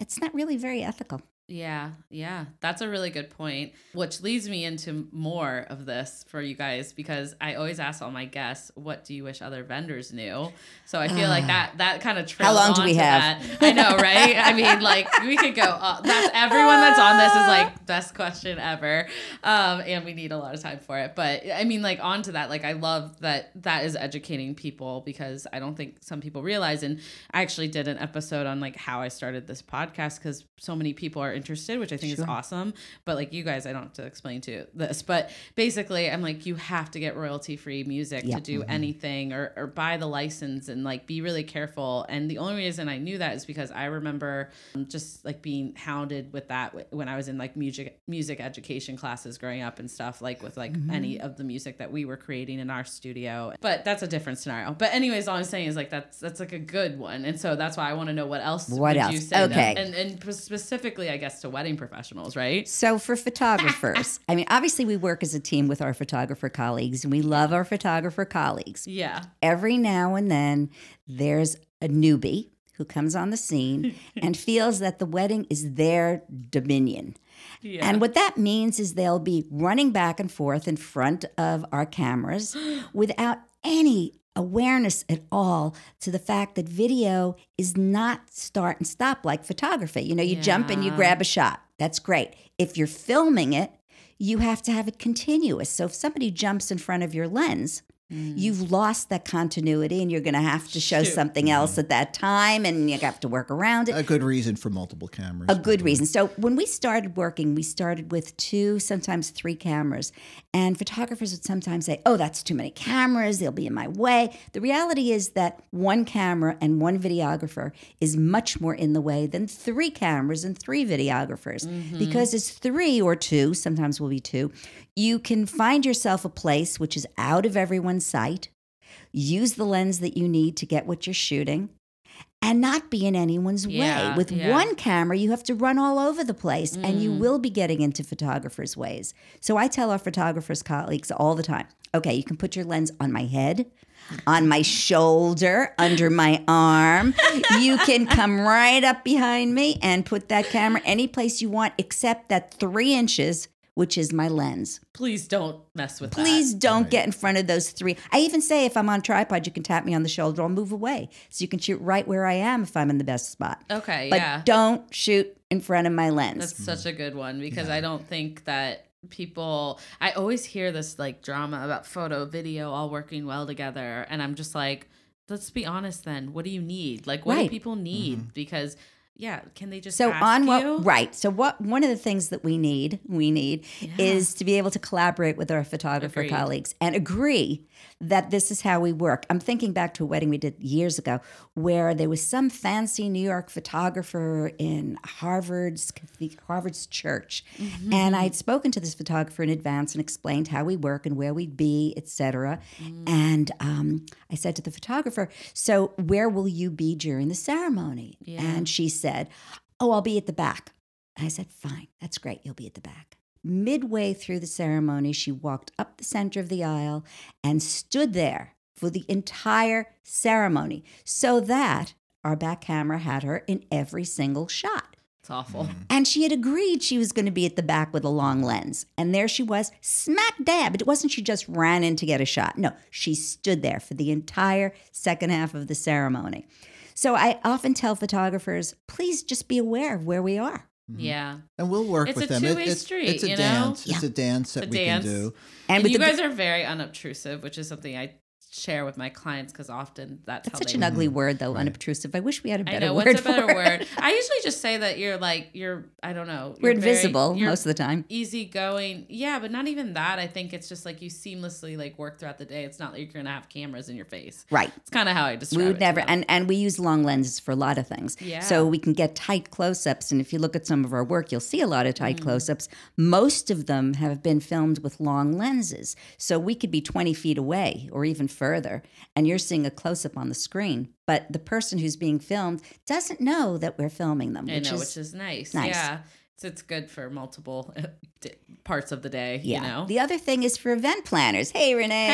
it's not really very ethical. Yeah, yeah, that's a really good point. Which leads me into more of this for you guys because I always ask all my guests, "What do you wish other vendors knew?" So I feel like that that kind of How long do we have? I know, right? I mean, like we could go. Uh, that's everyone that's on this is like best question ever, um, and we need a lot of time for it. But I mean, like on to that. Like I love that that is educating people because I don't think some people realize. And I actually did an episode on like how I started this podcast because so many people are interested, which I think is awesome. But like you guys, I don't have to explain to this. But basically, I'm like, you have to get royalty free music Yeah. to do anything or, or buy the license and like be really careful. And the only reason I knew that is because I remember um, just like being hounded with that when I was in like music music education classes growing up and stuff like with like any of the music that we were creating in our studio. But that's a different scenario. But anyways, all I'm saying is like that's that's like a good one. And so that's why I want to know what else What else? you say Okay. and and specifically I guess to wedding professionals, right? So for photographers, I mean, obviously we work as a team with our photographer colleagues, and we love our photographer colleagues. Yeah. Every now and then, there's a newbie who comes on the scene and feels that the wedding is their dominion. Yeah. And what that means is they'll be running back and forth in front of our cameras without any awareness at all to the fact that video is not start and stop like photography. You know, you jump and you grab a shot. That's great. If you're filming it, you have to have it continuous. So if somebody jumps in front of your lens, Mm. you've lost that continuity and you're going to have to show Shoot. something else mm-hmm. at that time and you have to work around it a good reason for multiple cameras. a good reason. So when we started working, we started with two, sometimes three cameras. And photographers would sometimes say, oh, that's too many cameras. They'll be in my way. The reality is that one camera and one videographer is much more in the way than three cameras and three videographers. Mm-hmm. Because it's three or two, sometimes will be two, you can find yourself a place which is out of everyone's sight. Use the lens that you need to get what you're shooting and not be in anyone's Yeah, way. With yeah. one camera, you have to run all over the place and you mm. will be getting into photographers' ways. So I tell our photographers' colleagues all the time okay, you can put your lens on my head. On my shoulder, under my arm. You can come right up behind me and put that camera any place you want, except that three inches, which is my lens. Please don't mess with that. Please don't get in front of those three. I even say if I'm on tripod, you can tap me on the shoulder. I'll move away. So you can shoot right where I am if I'm in the best spot. Okay, But yeah. don't shoot in front of my lens. That's hmm. such a good one because I don't think that people I always hear this like drama about photo, video all working well together and I'm just like let's be honest then. What do you need? Like what do people need? Mm-hmm. Because yeah, can they just so ask on what you? right so what one of the things that we need we need is to be able to collaborate with our photographer Agreed. colleagues and agree that this is how we work i'm thinking back to a wedding we did years ago where there was some fancy new york photographer in harvard's harvard's church Mm-hmm. and i had spoken to this photographer in advance and explained how we work and where we'd be etc Mm. and um, i said to the photographer so where will you be during the ceremony Yeah. and she said Oh, I'll be at the back. And I said, Fine, that's great. You'll be at the back. Midway through the ceremony, she walked up the center of the aisle and stood there for the entire ceremony so that our back camera had her in every single shot. It's awful. Mm. And she had agreed she was going to be at the back with a long lens. And there she was, smack dab. It wasn't she just ran in to get a shot. No, she stood there for the entire second half of the ceremony. So I often tell photographers, please just be aware of where we are. Mm-hmm. Yeah. and we'll work It's with a them. It- two-way it's, street, It's a you know? dance. It's a dance that A we dance. can do. And, with you the- guys are very unobtrusive, which is something I share with my clients because often that's, That's how such they an ugly word, though, unobtrusive. I wish we had a I better I know word what's a better for it. word. I usually just say that you're like you're. I don't know. We're you're very- invisible you're most of the time. Easygoing, yeah, but not even that. I think it's just like you seamlessly like work throughout the day. It's not like you're gonna have cameras in your face. Right. It's kind of how I describe We would to never, and, and we use long lenses for a lot of things. Yeah. So we can get tight close ups. And if you look at some of our work, you'll see a lot of Mm. tight close ups. Most of them have been filmed with long lenses. So we could be 20 feet away or even further. Further and you're seeing a close up on the screen, but the person who's being filmed doesn't know that we're filming them, I which know, is which is nice. nice. Yeah. So it's good for multiple uh, parts of the day, yeah. you know? The other thing is for event planners. Hey, Renee.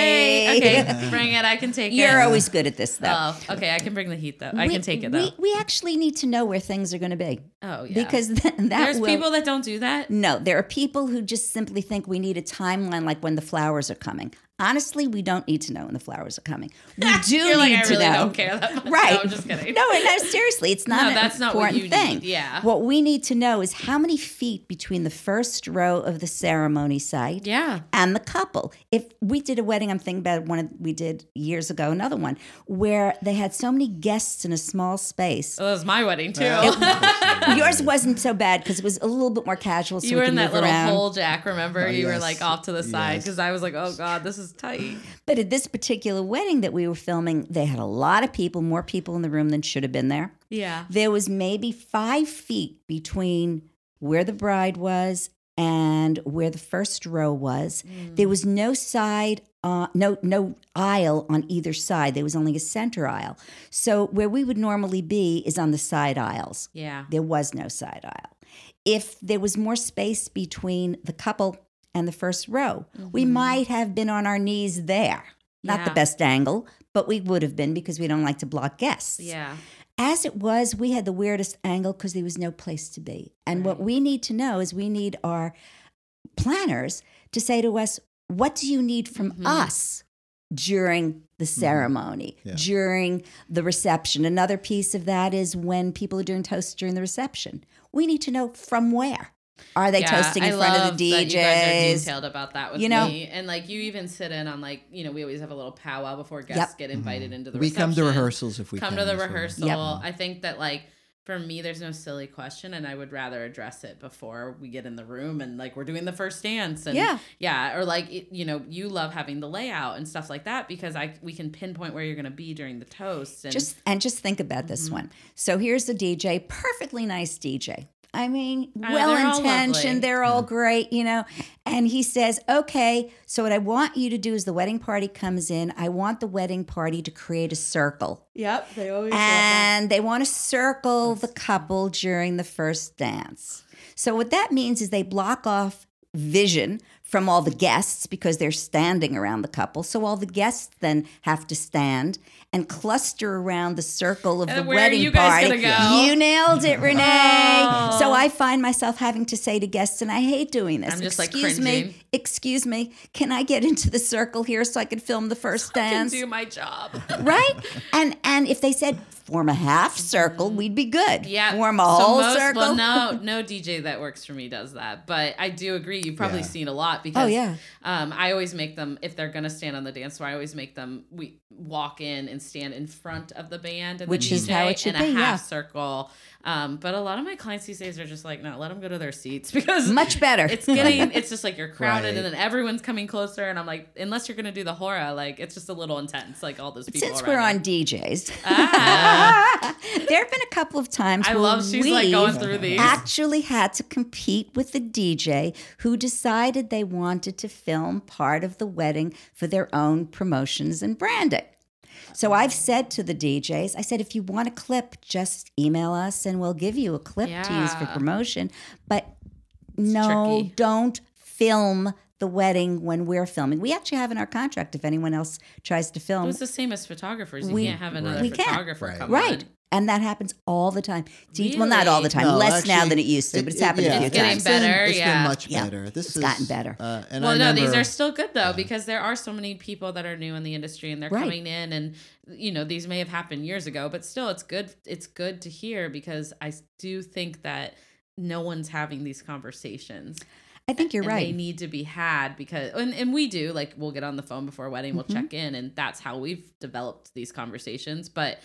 Hey, okay, bring it. I can take it. You're always good at this, though. Oh, okay. I can bring the heat though. I We- can take it though. We, we actually need to know where things are going to be oh, yeah. because th- that there's will, people that don't do that. No, there are people who just simply think we need a timeline like when the flowers are coming. Honestly, we don't need to know when the flowers are coming. We do You're need like, I to really know. don't care that much. Right. No, I'm just kidding. No, no, seriously, it's not No, an that's not what important you thing. need. Yeah. What we need to know is how many feet between the first row of the ceremony site Yeah. and the couple. If we did a wedding, I'm thinking about one of, we did years ago, another one where they had so many guests in a small space. Well, that was my wedding too. Yours wasn't so bad because it was a little bit more casual. So you we were in that little around. hole, Jack. Remember? Oh, you were like off to the side Yes. because I was like, "Oh God, this is tight." But at this particular wedding that we were filming, they had a lot of people, more people in the room than should have been there. Yeah. There was maybe five feet between where the bride was and where the first row was. There was no side, uh, no no aisle on either side. There was only a center aisle. So where we would normally be is on the side aisles. Yeah. There was no side aisle. If there was more space between the couple and the first row, we might have been on our knees there. Not the best angle, but we would have been because we don't like to block guests. Yeah. As it was, we had the weirdest angle because there was no place to be. And what we need to know is we need our planners to say to us, what do you need from Mhm. us during the ceremony, Yeah. during the reception? Another piece of that is when people are doing toasts during the reception. We need to know from where. Are they Yeah, toasting in I front of love the that You guys are DJs? detailed about that with You know- me, and like you even sit in on like you know we always have a little powwow before guests Yep. get invited into the. we come to reception. rehearsals if we come can to the rehearsal. Yep. I think that like for me, there's no silly question, and I would rather address it before we get in the room and like we're doing the first dance. And Yeah. yeah, or like it, you know, you love having the layout and stuff like that because I we can pinpoint where you're going to be during the toast. And Just and just think about this Mm-hmm. one. So here's the DJ, perfectly nice DJ. I mean, Uh, they're all well intentioned, they're all great, you know. And he says, "Okay, so what I want you to do is the wedding party comes in. I want the wedding party to create a circle, yep, they always do. and they want to circle the couple during the first dance. So what that means is they block off vision from all the guests because they're standing around the couple. So all the guests then have to stand and cluster around the circle of And the wedding you party. go? You nailed it, Renee. Oh. So I find myself having to say to guests, and I hate doing this. I'm just, like, excuse me, excuse me, can I get into the circle here so I can film the first can dance? do my job. right? And and if they said form a half circle, we'd be good. Mm-hmm. Yeah, form a so whole most- circle. Well, no, no DJ that works for me does that, but I do agree. You've probably Yeah. seen a lot because Oh, yeah. um, I always make them if they're gonna stand on the dance floor. I always make them we walk in and stand in front of the band and Which the is DJ how it should in a half yeah. circle. Um, but a lot of my clients these days are just like, no, let them go to their seats because Much better. It's getting, it's just like you're crowded Right. and then everyone's coming closer, and I'm like, unless you're gonna do the hora, like it's just a little intense, like all those people. Since we're on you. DJs, Ah. There have been a couple of times I where love she's like going through these. actually had to compete with the DJ who decided they wanted to film part of the wedding for their own promotions and branding. So I've said to the DJs, I said, if you want a clip, just email us and we'll give you a clip to use for promotion. But no, tricky. don't film the wedding when we're filming. We actually have in our contract if anyone else tries to film. It was the same as photographers. You We- can't have another We can't. photographer Right. come Right. on. And that happens all the time. D- Well, not all the time. No, Less now than it used to, but it's it- happened yeah, a few It's getting times. been- better, It's yeah. been much Yeah, better. This it's is gotten better. Uh, and well, I no, these are still good though because there are so many people that are new in the industry and they're Right. coming in, and you know these may have happened years ago, but still, it's good. It's good to hear because I do think that no one's having these conversations. I think you're and They need to be had because, and, and we do. Like, we'll get on the phone before a wedding, we'll Mm-hmm. check in, and that's how we've developed these conversations. But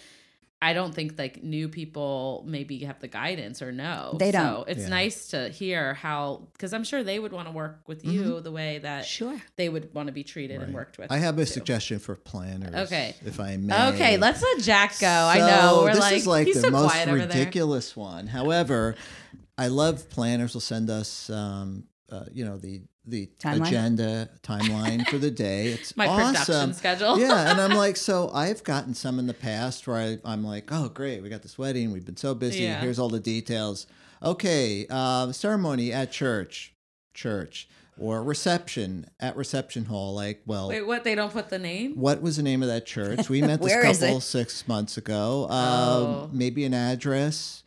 I don't think like new people maybe have the guidance or know. They don't. it's Yeah. nice to hear how, because I'm sure they would want to work with you the way that Sure. they would want to be treated and worked with. I have a too. suggestion for planners. Okay. If I may. Okay, let's let Jack go. I know we're this like, is like he's the so most quiet over there. ridiculous one. However, I love planners will send us um, uh, you know the the Timeline? agenda timeline for the day. It's My production schedule. yeah, and I'm like, so I've gotten some in the past where I, I'm like, oh great, we got this wedding. We've been so busy. Yeah. Here's all the details. Okay, uh, ceremony at church, church, or reception at reception hall. Like, well, Wait, what? They don't put the name? what was the name of that church? We met this couple six months ago. Um, Oh. Maybe an address.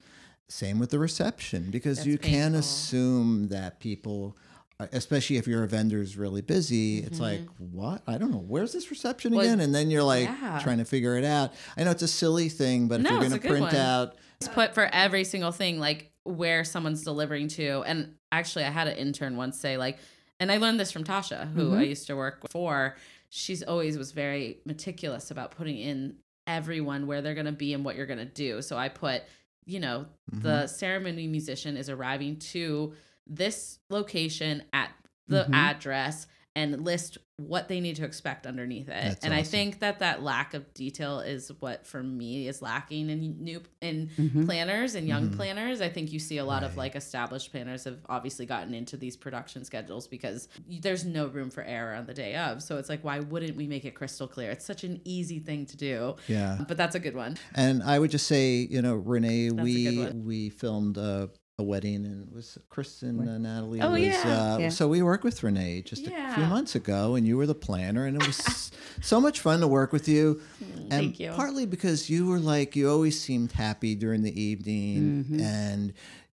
Same with the reception because That's you can't assume that people, uh, especially if your vendor's really busy, it's like, what? I don't know. Where's this reception Mm-hmm. Well, again? And then you're like yeah. trying to figure it out. I know it's a silly thing, but if you're going to print one. out, Just put for every single thing, like where someone's delivering to. And actually, I had an intern once say, like, and I learned this from Tasha, who I used to work for. She's always was very meticulous about putting in everyone where they're going to be and what you're going to do. So I put, you know, the ceremony musician is arriving to this location at the Mhm. address and list what they need to expect underneath it. That's and I think that that lack of detail is what for me is lacking in new in Mhm. planners and young Mhm. planners. I think you see a lot of like established planners have obviously gotten into these production schedules because there's no room for error on the day of. So it's like why wouldn't we make it crystal clear? It's such an easy thing to do. yeah. But that's a good one. And I would just say, you know, Renee, That's we we filmed a, a wedding and it was Kristen and Natalie. Oh, was, yeah. Uh, Yeah. So we worked with Renee just a few months ago, and you were the planner, and it was so much fun to work with you. And thank you. partly because you were like, you always seemed happy during the evening, Mhm. and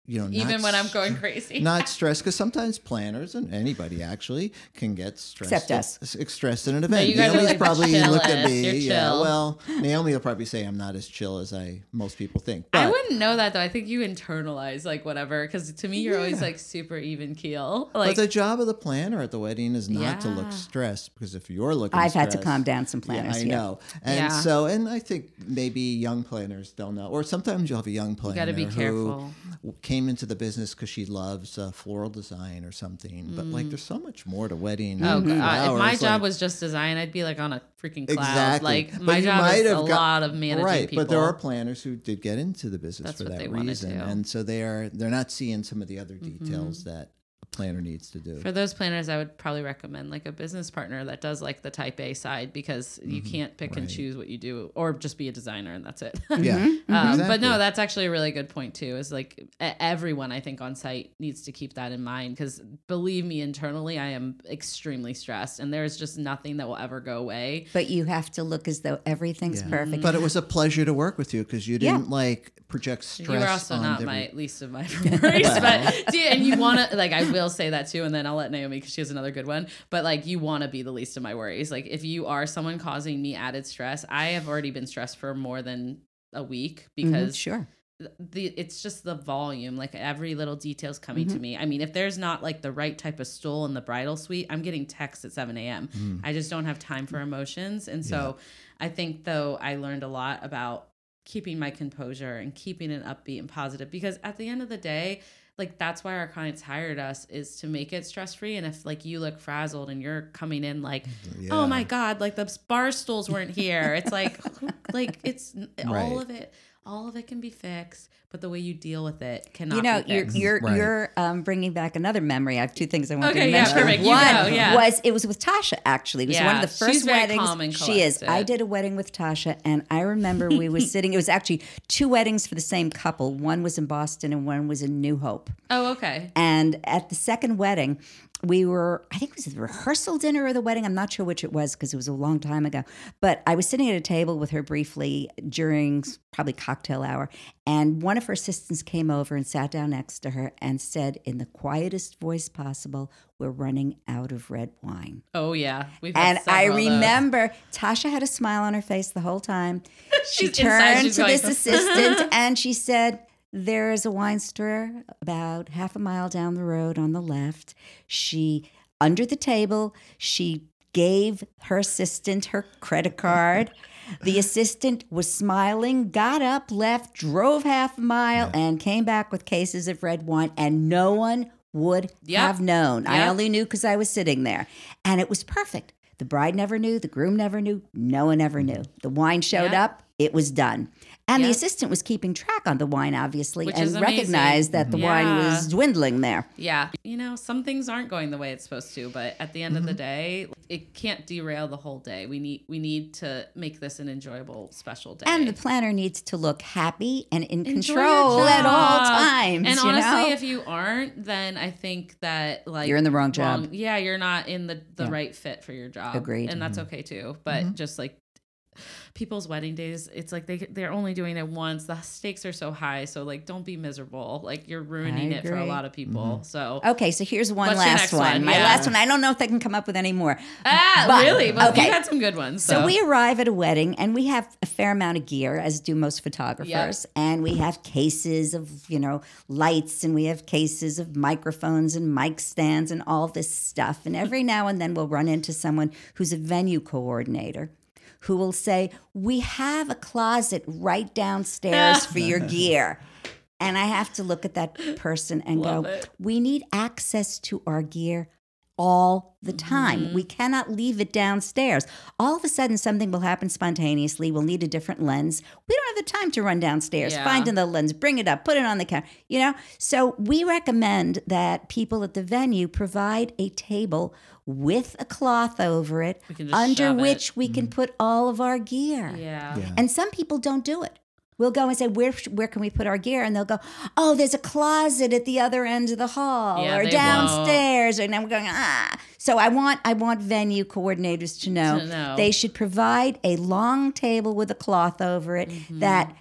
you know, Even not when I'm going crazy. not stressed because sometimes planners and anybody actually can get stressed. Except us. s- Stressed in an event. you guys are, Naomi's like, probably look at me. You're Yeah. chill. Well, Naomi will probably say I'm not as chill as I most people think. I wouldn't know that though. I think you internalize like whatever because to me you're always like super even keel. but the job of the planner at the wedding is not to look stressed because if you're looking, I've had to calm down some Yeah, planners. I yeah. know, and Yeah. so and I think maybe young planners don't know, or sometimes you'll have a young you planner got to be who careful. Came into the business because she loves uh, floral design or something. But like, there's so much more to wedding. Oh god! If my flowers, job like- was just design, I'd be like on a freaking cloud. Exactly. Like But my job is a got- lot of managing right, people. but there are planners who did get into the business That's for that reason, and so they are they're not seeing some of the other details that a planner needs to do. For those planners, I would probably recommend like a business partner that does like the type A side because you can't pick and Mm-hmm. Choose what you do or just be a designer and that's it. yeah, Um, But no, that's actually a really good point too. Is like e- everyone I think on site needs to keep that in mind because believe me, internally I am extremely stressed and there's just nothing that will ever go away. But you have to look as though everything's Yeah. perfect. But it was a pleasure to work with you because you didn't like project stress. you were also on not every- my least of my worries, but and you want to like I will say that too, and then I'll let Naomi because she has another good one. But like you want to be the least of my worries. Like if you are someone causing me added stress, I have already been stressed for more than a week Mhm, because sure. the it's just the volume like every little detail's coming Mm-hmm. to me i mean if there's not like the right type of stool in the bridal suite i'm getting texts at 7 a.m Mm. i just don't have time for emotions and so i think though i learned a lot about keeping my composure and keeping it upbeat and positive because at the end of the day like that's why our clients hired us is to make it stress free and if like you look frazzled and you're coming in like oh my god like the bar stools weren't here. It's like like it's all of it all of it can be fixed but the way you deal with it cannot You know, be you're fixed. you're Right. you're um, bringing back another memory. I have two things I want Okay, to yeah, mention. perfect. You One yeah. was it was with Tasha. Actually, it was one of the she's first very weddings. calm and she is. I did a wedding with Tasha, and I remember we were sitting. It was actually two weddings for the same couple. One was in Boston, and one was in New Hope. oh okay And at the second wedding, we were, I think it was the rehearsal dinner or the wedding. I'm not sure which it was because it was a long time ago. But I was sitting at a table with her briefly during probably cocktail hour. And one of her assistants came over and sat down next to her and said, in the quietest voice possible, We're running out of red wine. oh yeah we've And I remember Tasha had a smile on her face the whole time. She turned to this assistant and she said, There is a wine store about half a mile down the road on the left. She, under the table, she gave her assistant her credit card. The assistant was smiling, got up, left, drove half a mile, and came back with cases of red wine, and no one would Yep. have known. I only knew because I was sitting there. And it was perfect. The bride never knew, the groom never knew, no one ever knew. The wine showed Yep. up, it was done. And the assistant was keeping track on the wine, obviously, Which and recognized that the wine was dwindling there. Yeah. You know, some things aren't going the way it's supposed to, but at the end of the Mm-hmm. day, it can't derail the whole day. We need we need to make this an enjoyable special day. And the planner needs to look happy and in Enjoy control at all times. And honestly, know? if you aren't, then I think that like You're in the wrong job. yeah, you're not in the the Yeah. right fit for your job. Agreed. Mm-hmm. And that's okay too. But just like people's wedding days, it's like they they're only doing it once. The stakes are so high, so like don't be miserable. Like you're ruining it for a lot of people. So okay, so here's one What's last one. one? My Yeah. last one. I don't know if I can come up with any more. Ah, But- really? But okay. you had some good ones. So we arrive at a wedding and we have a fair amount of gear, as do most photographers. And we have cases of, you know, lights and we have cases of microphones and mic stands and all this stuff. And every now and then we'll run into someone who's a venue coordinator who will say, We have a closet right downstairs for your gear. And I have to look at that person and Love go, it. We need access to our gear all the time. Mm-hmm. We cannot leave it downstairs. All of a sudden, something will happen spontaneously. We'll need a different lens. We don't have the time to run downstairs, Yeah. find another lens, bring it up, put it on the counter, you know? So we recommend that people at the venue provide a table with a cloth over it, We can just under shove it. which we can put all of our gear. yeah. Yeah. And some people don't do it. We'll go and say, where, where can we put our gear? And they'll go, oh, there's a closet at the other end of the hall Yeah, or they downstairs. And then we're going, ah. So I want I want venue coordinators to know, To know. they should provide a long table with a cloth over it Mm-hmm. that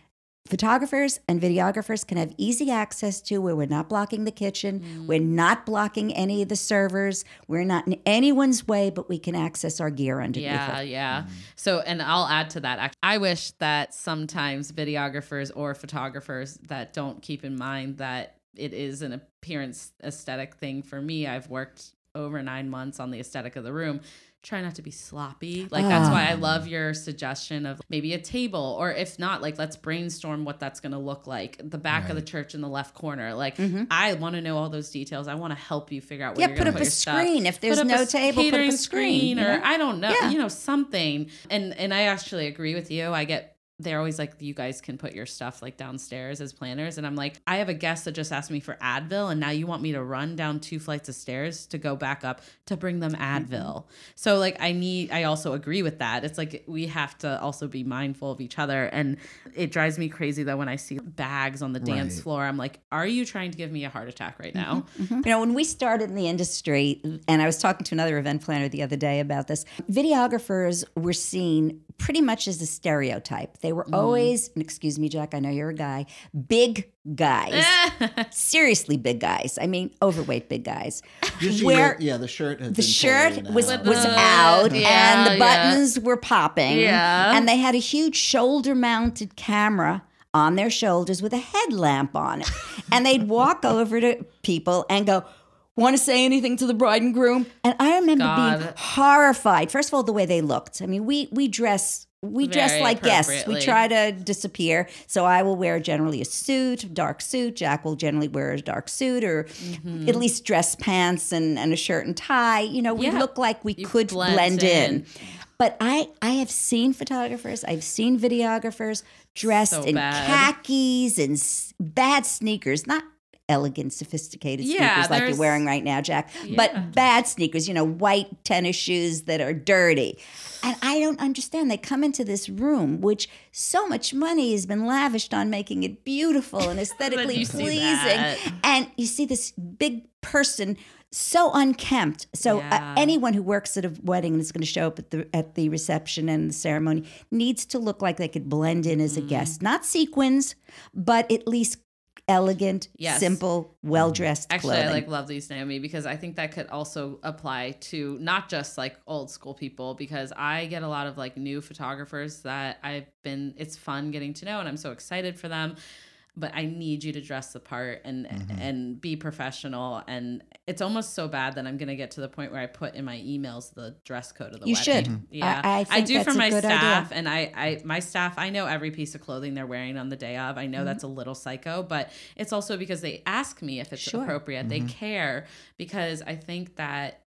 photographers and videographers can have easy access to where we're not blocking the kitchen, Mm. we're not blocking any of the servers, we're not in anyone's way, but we can access our gear underneath Yeah, it. yeah. So, and I'll add to that. I wish that sometimes videographers or photographers that don't keep in mind that it is an appearance aesthetic thing. For me, I've worked over nine months on the aesthetic of the room. Try not to be sloppy. Like that's why I ah. love your suggestion of maybe a table, or if not, like let's brainstorm what that's going to look like. The back of the church in the left corner. Like mm-hmm. I want to know all those details. I want to help you figure out where Yeah, you're put going to up put a your stuff. screen. If there's no a table, put up a screen, or know? I don't know, Yeah. you know, something. And and I actually agree with you. I get they're always like, you guys can put your stuff like downstairs as planners. And I'm like, I have a guest that just asked me for Advil, and now you want me to run down two flights of stairs to go back up to bring them mm-hmm. Advil. So like I need I also agree with that. It's like we have to also be mindful of each other. And it drives me crazy that when I see bags on the dance floor, I'm like, are you trying to give me a heart attack right now? Mm-hmm, mm-hmm. You know, when we started in the industry, and I was talking to another event planner the other day about this, videographers were seen pretty much as a stereotype. They were Mm-hmm. always, and excuse me, Jack, I know you're a guy, big guys. Seriously, big guys. I mean, overweight big guys. Usually, Where yeah, the shirt had the been shirt was out. was Uh, out yeah, and the yeah. buttons were popping. Yeah. And they had a huge shoulder mounted camera on their shoulders with a headlamp on it. and they'd walk over to people and go, Want to say anything to the bride and groom? And I remember being horrified. First of all, the way they looked. I mean, we we dress we dress like guests. We try to disappear. So I will wear generally a suit, dark suit. Jack will generally wear a dark suit or Mm-hmm. at least dress pants and, and a shirt and tie. You know, we Yeah. look like we You could blend blend, in. in. But I I have seen photographers, I've seen videographers dressed So in bad. khakis and s- bad sneakers, not elegant, sophisticated Yeah, sneakers like you're wearing right now, Jack, Yeah. but bad sneakers, you know, white tennis shoes that are dirty. And I don't understand. They come into this room, which so much money has been lavished on making it beautiful and aesthetically pleasing. And you see this big person so unkempt. So Yeah. uh, anyone who works at a wedding and is going to show up at the at the reception and the ceremony needs to look like they could blend in Mm. as a guest. Not sequins, but at least elegant, Yes. simple, well dressed Actually, clothing. I like love these Naomi because I think that could also apply to not just like old school people because I get a lot of like new photographers that I've been it's fun getting to know and I'm so excited for them. But I need you to dress the part and Mm-hmm. and be professional and it's almost so bad that I'm gonna get to the point where I put in my emails the dress code of the You wedding. should. Mhm. Yeah, I- I think do that's for my good idea. staff and I, I my staff I know every piece of clothing they're wearing on the day of. I know that's a little psycho, but it's also because they ask me if it's Sure. appropriate. They care because I think that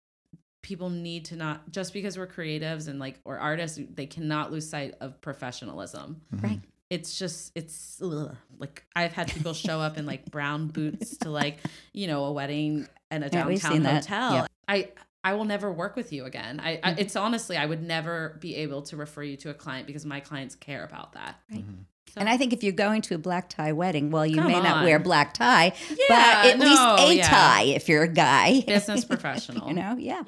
people need to not just because we're creatives and like or artists, they cannot lose sight of professionalism. right. It's just it's ugh. like I've had people show up in like brown boots to like you know a wedding and a Yeah, we've downtown seen that. hotel. Yeah. I I will never work with you again. I, Mm-hmm. I it's honestly I would never be able to refer you to a client because my clients care about that. Right. So- And I think if you're going to a black tie wedding, well, you Come may not wear black tie, Yeah, but at no, least a yeah. tie if you're a guy. business professional. you know, yeah.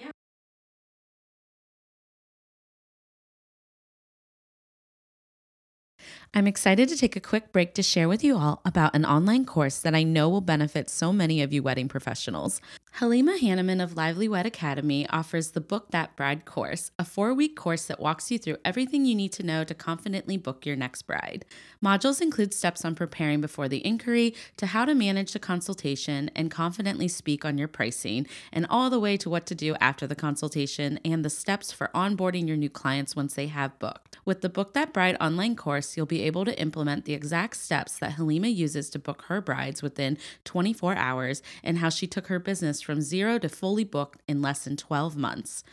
I'm excited to take a quick break to share with you all about an online course that I know will benefit so many of you wedding professionals. Halima Hanneman of Lively Wed Academy offers the Book That Bride course, a four week course that walks you through everything you need to know to confidently book your next bride. Modules include steps on preparing before the inquiry, to how to manage the consultation and confidently speak on your pricing, and all the way to what to do after the consultation and the steps for onboarding your new clients once they have booked. With the Book That Bride online course, you'll be able to implement the exact steps that Halima uses to book her brides within 24 hours and how she took her business from zero to fully booked in less than 12 months.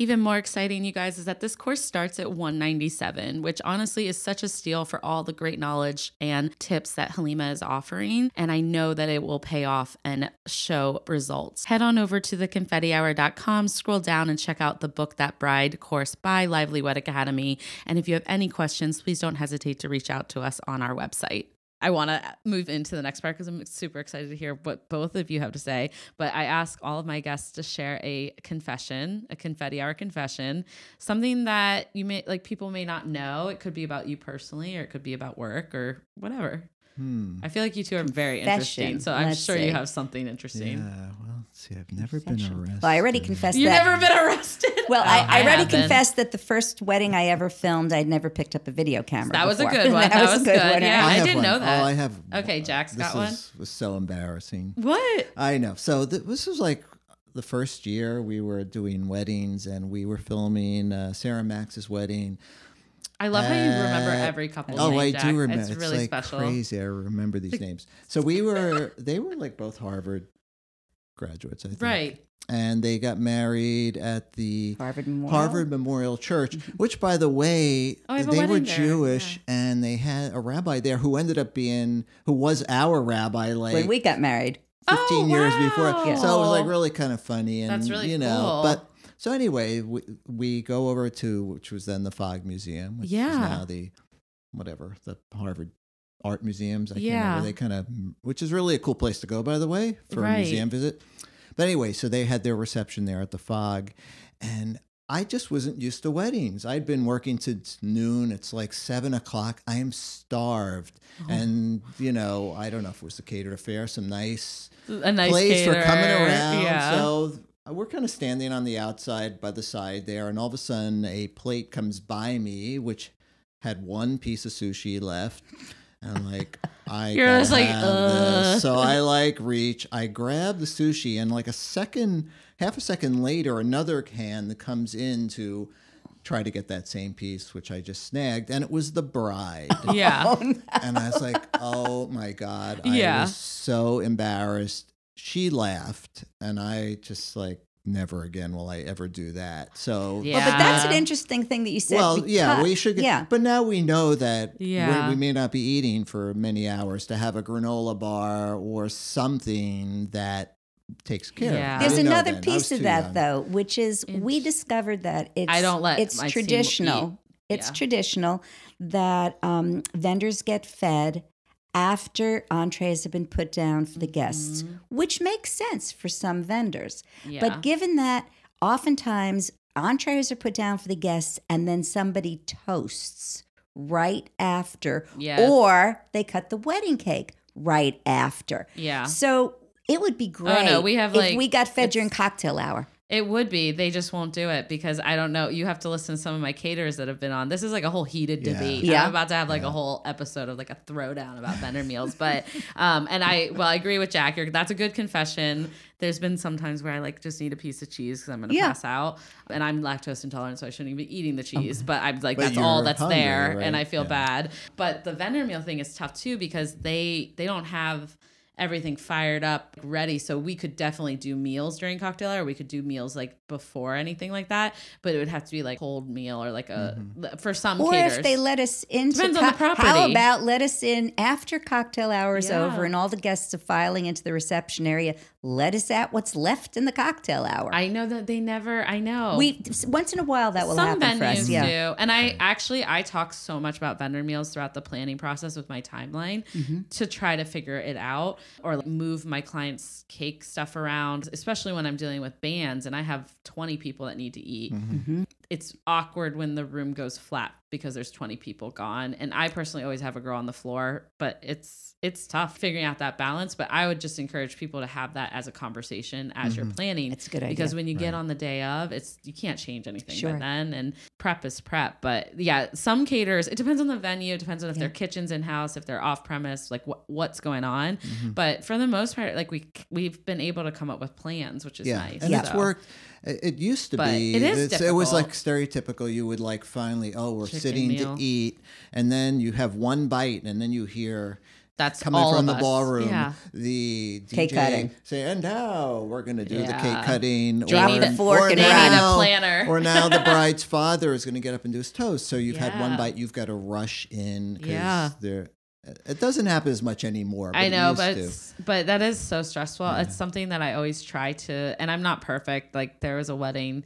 Even more exciting, you guys, is that this course starts at 197, which honestly is such a steal for all the great knowledge and tips that Halima is offering. And I know that it will pay off and show results. Head on over to theconfettihour.com, scroll down and check out the Book That Bride course by Lively Wed Academy. And if you have any questions, please don't hesitate to reach out to us on our website. I want to move into the next part because I'm super excited to hear what both of you have to say. But I ask all of my guests to share a confession, a confetti hour confession, something that you may like people may not know. It could be about you personally, or it could be about work or whatever. Hmm. I feel like you two are very Confession. interesting, so I'm Let's sure see. you have something interesting. Yeah, well, let's see. I've never been arrested. Well, I already confessed You've that. never been arrested. Well, Oh, I, I already confessed that the first wedding I ever filmed, I'd never picked up a video camera. That was a good one. That was good. one. Yeah. I have didn't one. know that. Oh, I have. Okay, Jack's this got one. is- was so embarrassing. What? I know. So th- this was like the first year we were doing weddings, and we were filming uh, Sarah Max's wedding. I love how you remember Uh, every couple. Oh, I Jack. do remember. It's It's, really like special. crazy. I remember these names. So we were. They were like both Harvard graduates, I think. Right. And they got married at the Harvard Memorial. Harvard Memorial Church, mm-hmm. which, by the way, Oh, I have a they were wedding there, Jewish, and they had a rabbi there who ended up being who was our rabbi like when we got married. 15 Oh, years before. wow. So it was like really kind of funny and That's really you know, cool. but so anyway, we, we go over to which was then the Fogg Museum, which Yeah. is now the whatever, the Harvard Art Museums. I can't Yeah. remember. They kind of which is really a cool place to go by the way for Right. a museum visit. But anyway, so they had their reception there at the Fogg and I just wasn't used to weddings. I'd been working to noon. It's like seven o'clock. I am starved. Oh. And, you know, I don't know if it was the catered affair, some nice A nice place for coming around. Yeah. So uh, we're kind of standing on the outside by the side there, and all of a sudden a plate comes by me, which had one piece of sushi left. And like, I You're just like, this. Uh. So I like reach, I grab the sushi, and like a second, half a second later, another hand that comes in to try to get that same piece, which I just snagged, and it was the bride yeah. and I was like, "Oh my god!" I Yeah. was so embarrassed. She laughed, and I just like, "Never again will I ever do that." So, Yeah. Well, but that's an interesting thing that you said. well, yeah, we should. Get, Yeah. but now we know that Yeah. we, we may not be eating for many hours to have a granola bar or something that takes care. Yeah. of. it. There's another then. Piece of that young. though, which is we discovered that it's I don't let it's traditional. It's Yeah. traditional that um, vendors get fed after entrees have been put down for the guests, which makes sense for some vendors. Mm-hmm. Yeah. But given that oftentimes entrees are put down for the guests and then somebody toasts right after, Yeah. or they cut the wedding cake right after. Yeah. So it would be great. Oh, no, we have, if like, we got fed during cocktail hour. It would be. They just won't do it because I don't know. You have to listen to some of my caterers that have been on. This is like a whole heated Yeah. debate. Yeah. I'm about to have like a whole episode of like a throwdown about vendor meals. But um and I well I agree with Jack. You're, that's a good confession. There's been some times where I like just need a piece of cheese because I'm gonna Yeah. pass out, and I'm lactose intolerant, so I shouldn't even be eating the cheese. But I'm like But that's all that's hungry, there, and? I feel Yeah. bad. But the vendor meal thing is tough too because they they don't have everything fired up, ready. So we could definitely do meals during cocktail hour. We could do meals like before anything like that, but it would have to be like cold meal or like a for some Or caterers. if they let us into Depends on the how about let us in after cocktail hours Yeah. over and all the guests are filing into the reception area. Let us at what's left in the cocktail hour. I know that they never. I know we once in a while that will some happen for venues us. Yeah. do and i actually i talk so much about vendor meals throughout the planning process with my timeline Mm-hmm. to try to figure it out or like move my clients cake stuff around especially when i'm dealing with bands and i have 20 people that need to eat Mm-hmm. It's awkward when the room goes flat because there's 20 people gone. And i personally always have a girl on the floor but it's it's tough figuring out that balance. But i would just encourage people to have that as a conversation as you're planning. It's a good idea. because when you get on the day of it's you can't change anything Sure. by then. And prep is prep. But yeah some caterers it depends on the venue. It depends on if their kitchen's in house if they're off premise like what, what's going on. Mm-hmm. but for the most part like we we've been able to come up with plans which is yeah, nice. And it's so. worked. It it used to But be. it is it's- it was like stereotypical. You would like finally, oh, we're Chicken sitting meal. to eat, and then you have one bite, and then you hear that's coming all from of the us. ballroom yeah the Cake cutting. say, and now we're going to do the cake cutting. They need a fork and They need a now- planner. Or now the bride's father is going to get up and do his toast. So you've had one bite, you've got to rush in. 'cause Yeah. There, it doesn't happen as much anymore. But I know, but but that is so stressful. It's something that I always try to, and I'm not perfect. Like there was a wedding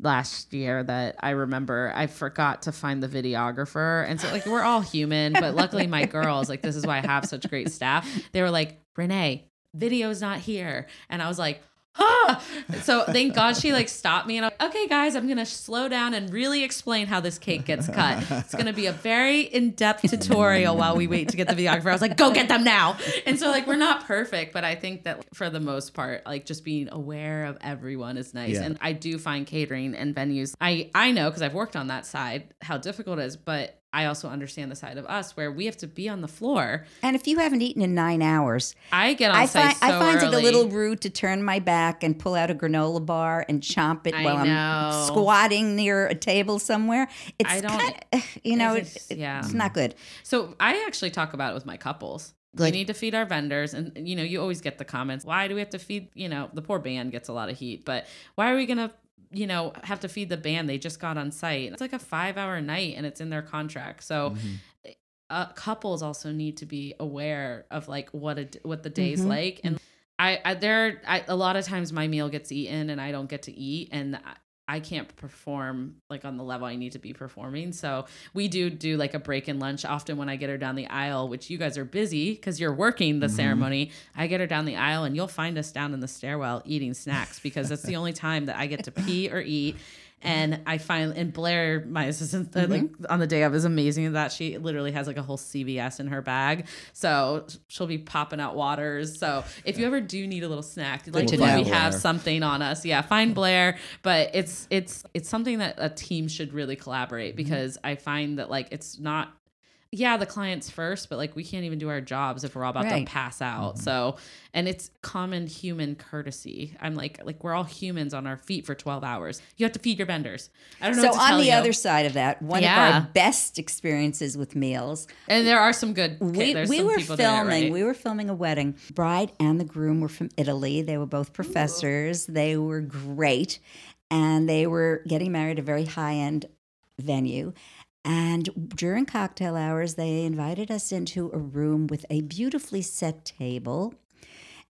last year that I remember I forgot to find the videographer, and so like we're all human, but luckily my girls, like this is why I have such great staff. They were like, Renee, video's not here, and I was like. Ah! So thank God she like stopped me and I'm like, okay guys, I'm gonna slow down and really explain how this cake gets cut. It's gonna be a very in-depth tutorial while we wait to get the videographer. I was like, go get them now. And so like we're not perfect, but I think that for the most part, like just being aware of everyone is nice. Yeah. And I do find catering and venues. I I know because I've worked on that side how difficult it is, but I also understand the side of us where we have to be on the floor. And if you haven't eaten in nine hours, I get on I site find so I find it a little rude to turn my back and pull out a granola bar and chomp it I while know. I'm squatting near a table somewhere. It's I don't- kind you know, It's- it- yeah. it's not good. So I actually talk about it with my couples. Like- we need to feed our vendors, and you know, you always get the comments. Why do we have to feed? You know, the poor band gets a lot of heat, but why are we gonna? You know, have to feed the band. They just got on site. It's like a five-hour night, and it's in their contract. So, uh, couples also need to be aware of like what a what the day's Mhm. like, and I, I there I, a lot of times my meal gets eaten, and I don't get to eat, and. I, can't perform like on the level I need to be performing. So we do do like a break in lunch often when I get her down the aisle, which you guys are busy because you're working the mm-hmm. ceremony. I get her down the aisle and you'll find us down in the stairwell eating snacks because that's the only time that I get to pee or eat. And I find and Blair, my assistant, uh, like on the day of, is amazing that she literally has like a whole CVS in her bag, so she'll be popping out waters. So if you ever do need a little snack, like to when know. we have something on us, yeah, find Blair. But it's it's it's something that a team should really collaborate Mm-hmm. because I find that like it's not. Yeah, the clients first, but like we can't even do our jobs if we're all about Right. to pass out. Mm-hmm. So, and it's common human courtesy. I'm like, like we're all humans on our feet for 12 hours. You have to feed your vendors. I don't know. So what to on tell the you. other side of that, one of our best experiences with meals, and there are some good. we, we some were people doing it filming. right. We were filming a wedding. Bride and the groom were from Italy. They were both professors. They were great, and they were getting married at a very high end venue. And during cocktail hours, they invited us into a room with a beautifully set table.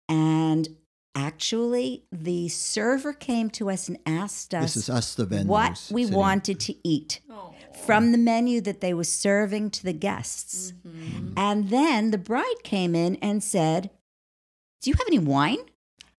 And actually, the server came to us and asked us This is us, the vendors. what we sitting- wanted to eat from the menu that they were serving to the guests. Mm-hmm. And then the bride came in and said, Do you have any wine?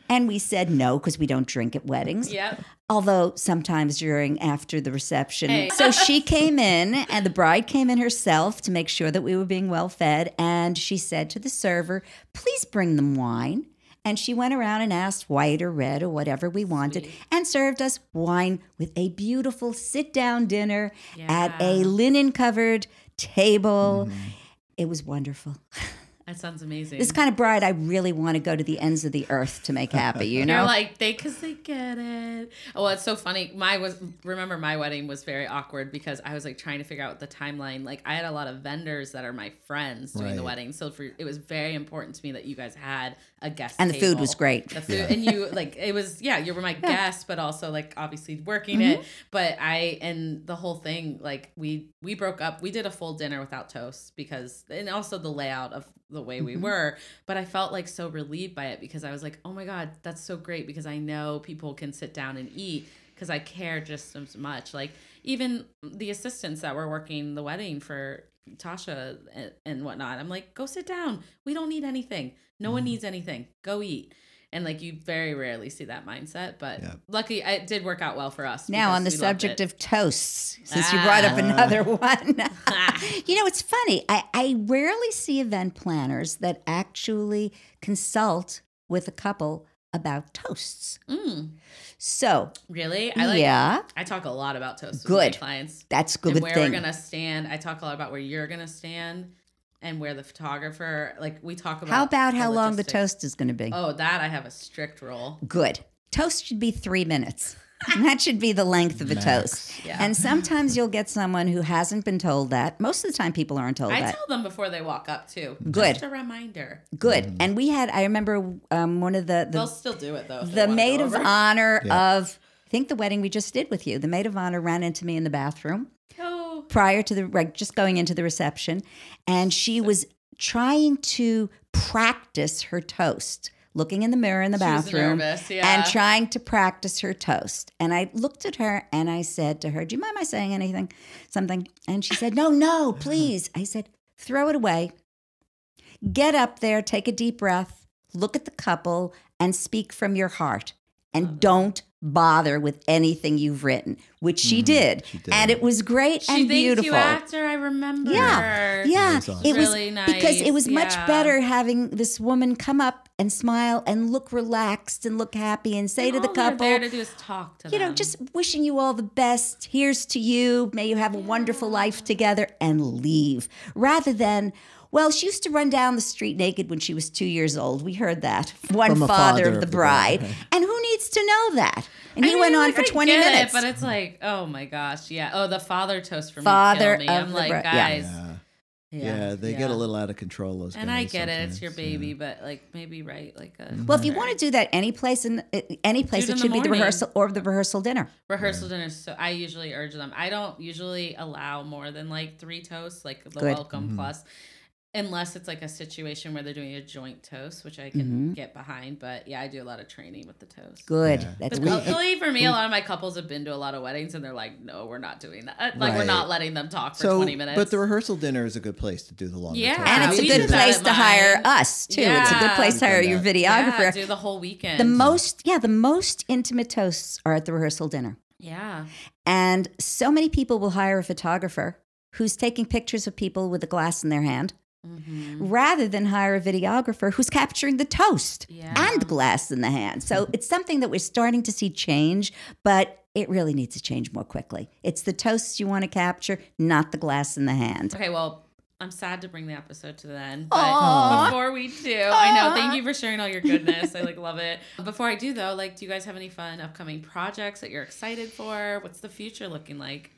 And we said no, because we don't drink at weddings. Yep. Although sometimes during after the reception. Hey. So she came in and the bride came in herself to make sure that we were being well fed. And she said to the server, please bring them wine. And she went around and asked white or red or whatever we wanted and served us wine with a beautiful sit down dinner at a linen covered table. Mm-hmm. It was wonderful. That sounds amazing. This kind of bride I really want to go to the ends of the earth to make happy, you know? You're like they because they get it. Oh, it's so funny. My was remember my wedding was very awkward because I was like trying to figure out the timeline. Like I had a lot of vendors that are my friends doing the wedding, so for it was very important to me that you guys had a guest And the food was great. The food and you like it was yeah you were my guest, but also like obviously working it. Mm-hmm. But I and the whole thing like we we broke up. We did a full dinner without toast because and also the layout of the way we mm-hmm. were. But I felt like so relieved by it because I was like, oh my god, that's so great because I know people can sit down and eat because I care just as much. Like even the assistants that were working the wedding for Tasha and, and whatnot, I'm like, go sit down. We don't need anything. No one needs anything. Go eat. And like you very rarely see that mindset, but Yeah. luckily it did work out well for us. Now, on the because we loved subject of toasts, since you brought up Ah. another one, you know, it's funny. I, I rarely see event planners that actually consult with a couple about toasts. Mm, So, really, I like. yeah, I talk a lot about toast with Good. clients that's good and where thing. we're gonna stand. I talk a lot about where you're gonna stand and where the photographer. Like we talk about. How about how long the toast is going to be? Oh, that I have a strict rule. Good. Toast should be three minutes. And that should be the length of a Max. toast. Yeah. And sometimes you'll get someone who hasn't been told that. Most of the time, people aren't told that I that. tell them before they walk up too. Good. Just a reminder. Good. And we had, I remember um, one of the, They'll the, still do it though. the maid of honor Yeah. of, I think the wedding we just did with you, the maid of honor ran into me in the bathroom Oh, prior to the, like, just going into the reception. And she was trying to practice her toast, looking in the mirror in the She bathroom nervous, yeah. and trying to practice her toast. And I looked at her and I said to her, Do you mind my saying anything? Something. And she said, No, no, please. I said, Throw it away. Get up there, take a deep breath, look at the couple, and speak from your heart. And don't bother with anything you've written, which she, mm-hmm. did. she did. And it was great she and thanked beautiful. you after. I remember. Yeah, yeah. That's awesome. It was Really because it was nice, much better having this woman come up and smile and look relaxed and look happy and say to the couple, All they're couple, there to do is talk to you know, just wishing you all the best. Here's to you. May you have a wonderful life together and leave. Rather than, well, she used to run down the street naked when she was two years old. We heard that. One From father, father of of the the bride. bride. And who needs to know that? And I he mean, went on like, for I 20 get it, minutes. but it's like, oh my gosh, yeah. Oh, the father toast for Father me. Kill me. of I'm the like, bri- yeah. guys. Yeah. Yeah, Yeah, they get a little out of control. Those And guys I get it. It's your baby, yeah. but like maybe right, like a well, if you want to do that any place in any place, it it should the be the rehearsal or the rehearsal dinner. rehearsal dinner. So I usually urge them. I don't usually allow more than like three toasts, like the Good. welcome Mm-hmm. plus, unless it's like a situation where they're doing a joint toast, which I can Mm-hmm. get behind. But yeah, I do a lot of training with the toast. Good. Yeah. That's But we, luckily for me, a lot of my couples have been to a lot of weddings, and they're like, "No, we're not doing that. Like, we're not letting them talk for So, twenty minutes." but the rehearsal dinner is a good place to do the long. Yeah. toast. and Yeah, it's a good place to hire us too. It's a good place to hire your yeah, videographer. do the whole weekend. the most, yeah, the most intimate toasts are at the rehearsal dinner. yeah, And so many people will hire a photographer who's taking pictures of people with a glass in their hand Mm-hmm. rather than hire a videographer who's capturing the toast Yeah. and glass in the hand. So it's something that we're starting to see change, but it really needs to change more quickly. It's the toasts you want to capture, not the glass in the hand. Okay, well, I'm sad to bring the episode to the end, but Aw. before we do, I know. Thank you for sharing all your goodness. I like love it. Before I do though, like, do you guys have any fun upcoming projects that you're excited for? What's the future looking like?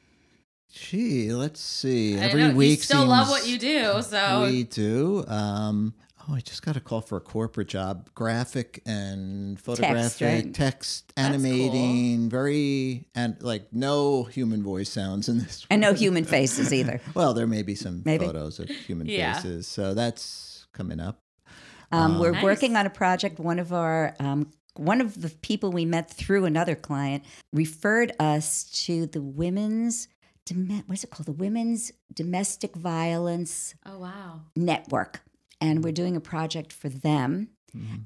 Gee, let's see. I Every know, week you still love what you do, so We do. Um, oh, I just got a call for a corporate job, graphic and photographic, right? text, That's animating, very and like no human voice sounds in this. And no human faces either. Well, there may be some Maybe. photos of human Yeah. faces, so that's coming up. Um, we're Nice. working on a project. One of our um, one of the people we met through another client referred us to the women's dom- what's it called? The Women's Domestic Violence oh wow, Network, and we're doing a project for them.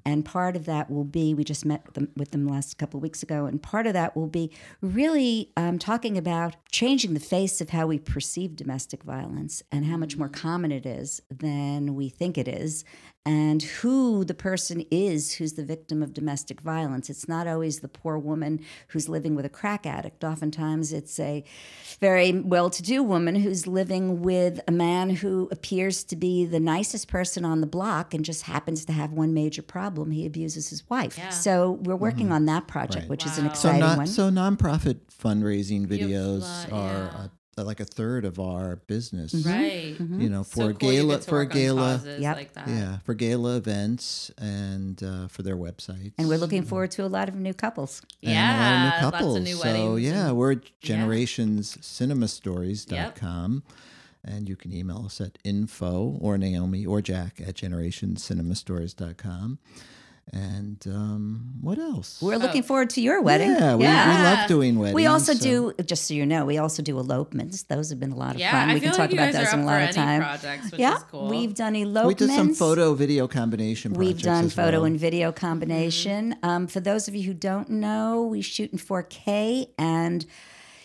And part of that will be we just met them, with them last couple of weeks ago, and part of that will be really um, talking about changing the face of how we perceive domestic violence and how much more common it is than we think it is, and who the person is who's the victim of domestic violence. It's not always the poor woman who's living with a crack addict. Oftentimes, it's a very well to do woman who's living with a man who appears to be the nicest person on the block and just happens to have one major problem. He abuses his wife. Yeah. So, we're working on that project, Right. which is an Wow. So, exciting not, one. so nonprofit fundraising videos lot- are yeah. uh, like a third of our business. Right. You know, So for cool you gala for a gala, causes Yep. like that. yeah, for gala events and uh, for their websites. and we're looking forward to a lot of new couples. Yeah, and a lot of new couples. lots of new so yeah, we're generationscinemastories.com. And you can email us at info or Naomi or Jack at generationscinemastories.com. And um, what else? We're looking forward to your wedding. yeah, we, we love doing weddings. We also so- do, just so you know, we also do elopements. Those have been a lot of Yeah, fun. I we feel can like talk you about guys those are in a lot of time. projects, which yeah, is cool. we've done elopements. We elopements. did some photo video combination We've done as photo well. and video combination. Um, for those of you who don't know, we shoot in 4K and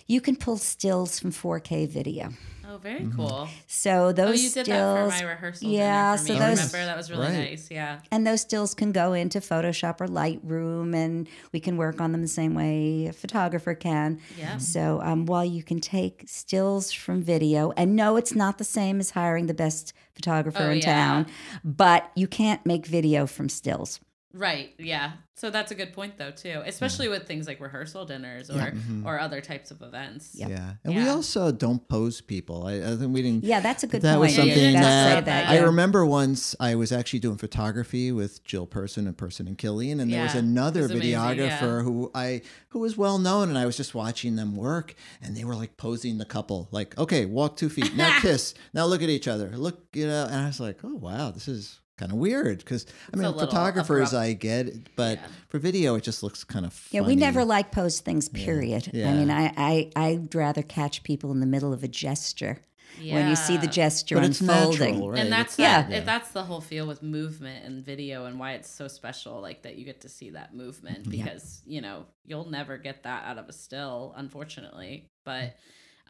you can pull stills from 4K video. Oh, very Mm-hmm. cool. So Oh, those you did stills, that for my rehearsal. yeah, dinner for so me. those- I remember that was really Right. nice. Yeah. and those stills can go into Photoshop or Lightroom, and we can work on them the same way a photographer can. Yeah. So um, while you can take stills from video, and no, it's not the same as hiring the best photographer Oh, in yeah. town, but you can't make video from stills. Right. Yeah. So that's a good point, though, too, especially with things like rehearsal dinners or Yeah. or other types of events. Yep. Yeah, and we also don't pose people. I, I think we didn't. Yeah, that's a good that point. was something did that, say that, I remember once I was actually doing photography with Jill Person and Person and Killian, and there was another was videographer yeah. who I who was well known, and I was just watching them work, and they were like posing the couple, like, okay, walk two feet, now kiss, now look at each other, look, you know, and I was like, oh wow, this is kind of weird because I mean, photographers abrupt. I get, it, but Yeah. for video it just looks kind of Yeah, we never like post things, period. Yeah. I mean, I, I, I'd rather catch people in the middle of a gesture when you see the gesture but it's unfolding. natural, right? And that's Yeah. that, that's the whole feel with movement and video and why it's so special like that you get to see that movement because you know you'll never get that out of a still unfortunately but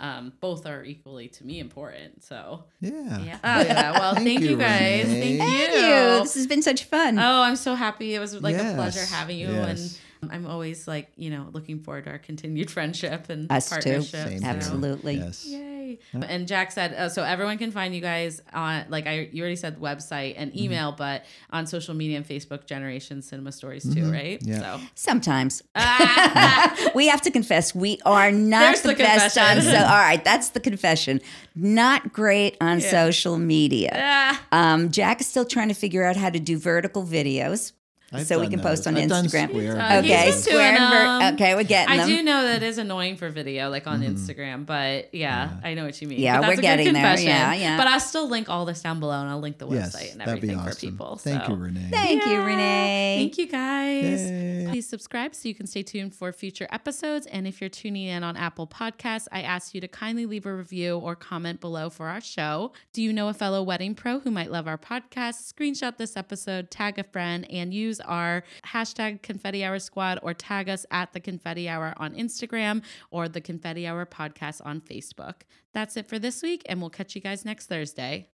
um, both are equally to me important so yeah. yeah oh, yeah well Thank thank, you, you, guys Renee. thank you Thank you. This has been such fun. oh i'm so happy it was like a pleasure having you yes. and i'm always like you know looking forward to our continued friendship and Us too. partnership Same so- Absolutely. Yes. Yay. And Jack said, uh, so everyone can find you guys on, like I, you already said website and Mm-hmm. email, but on social media and Facebook, Generation Cinema Stories too, right? Mm-hmm. Yeah. So, Sometimes. We have to confess we are not There's the, the best on so all right that's the confession not great on social media ah. um, jack is still trying to figure out how to do vertical videos I've so we done can post on I've done Instagram. square Uh, okay square doing and ver- okay we're getting I them do know that is annoying for video, like on Instagram, but yeah, I know what you mean. Yeah, But we're that's a good getting there. Yeah, yeah. But I'll still link all this down below, and I'll link the Yes, website and that'd be everything for awesome. people. Thank so. you, Renee. thank you renee Thank you guys. Yay. Please subscribe so you can stay tuned for future episodes. And if you're tuning in on Apple Podcasts, I ask you to kindly leave a review or comment below for our show. Do you know a fellow wedding pro who might love our podcast? Screenshot this episode, tag a friend, and use our hashtag Confetti Hour Squad or tag us at the Confetti Hour on Instagram or the Confetti Hour Podcast on Facebook. That's it for this week, and we'll catch you guys next Thursday.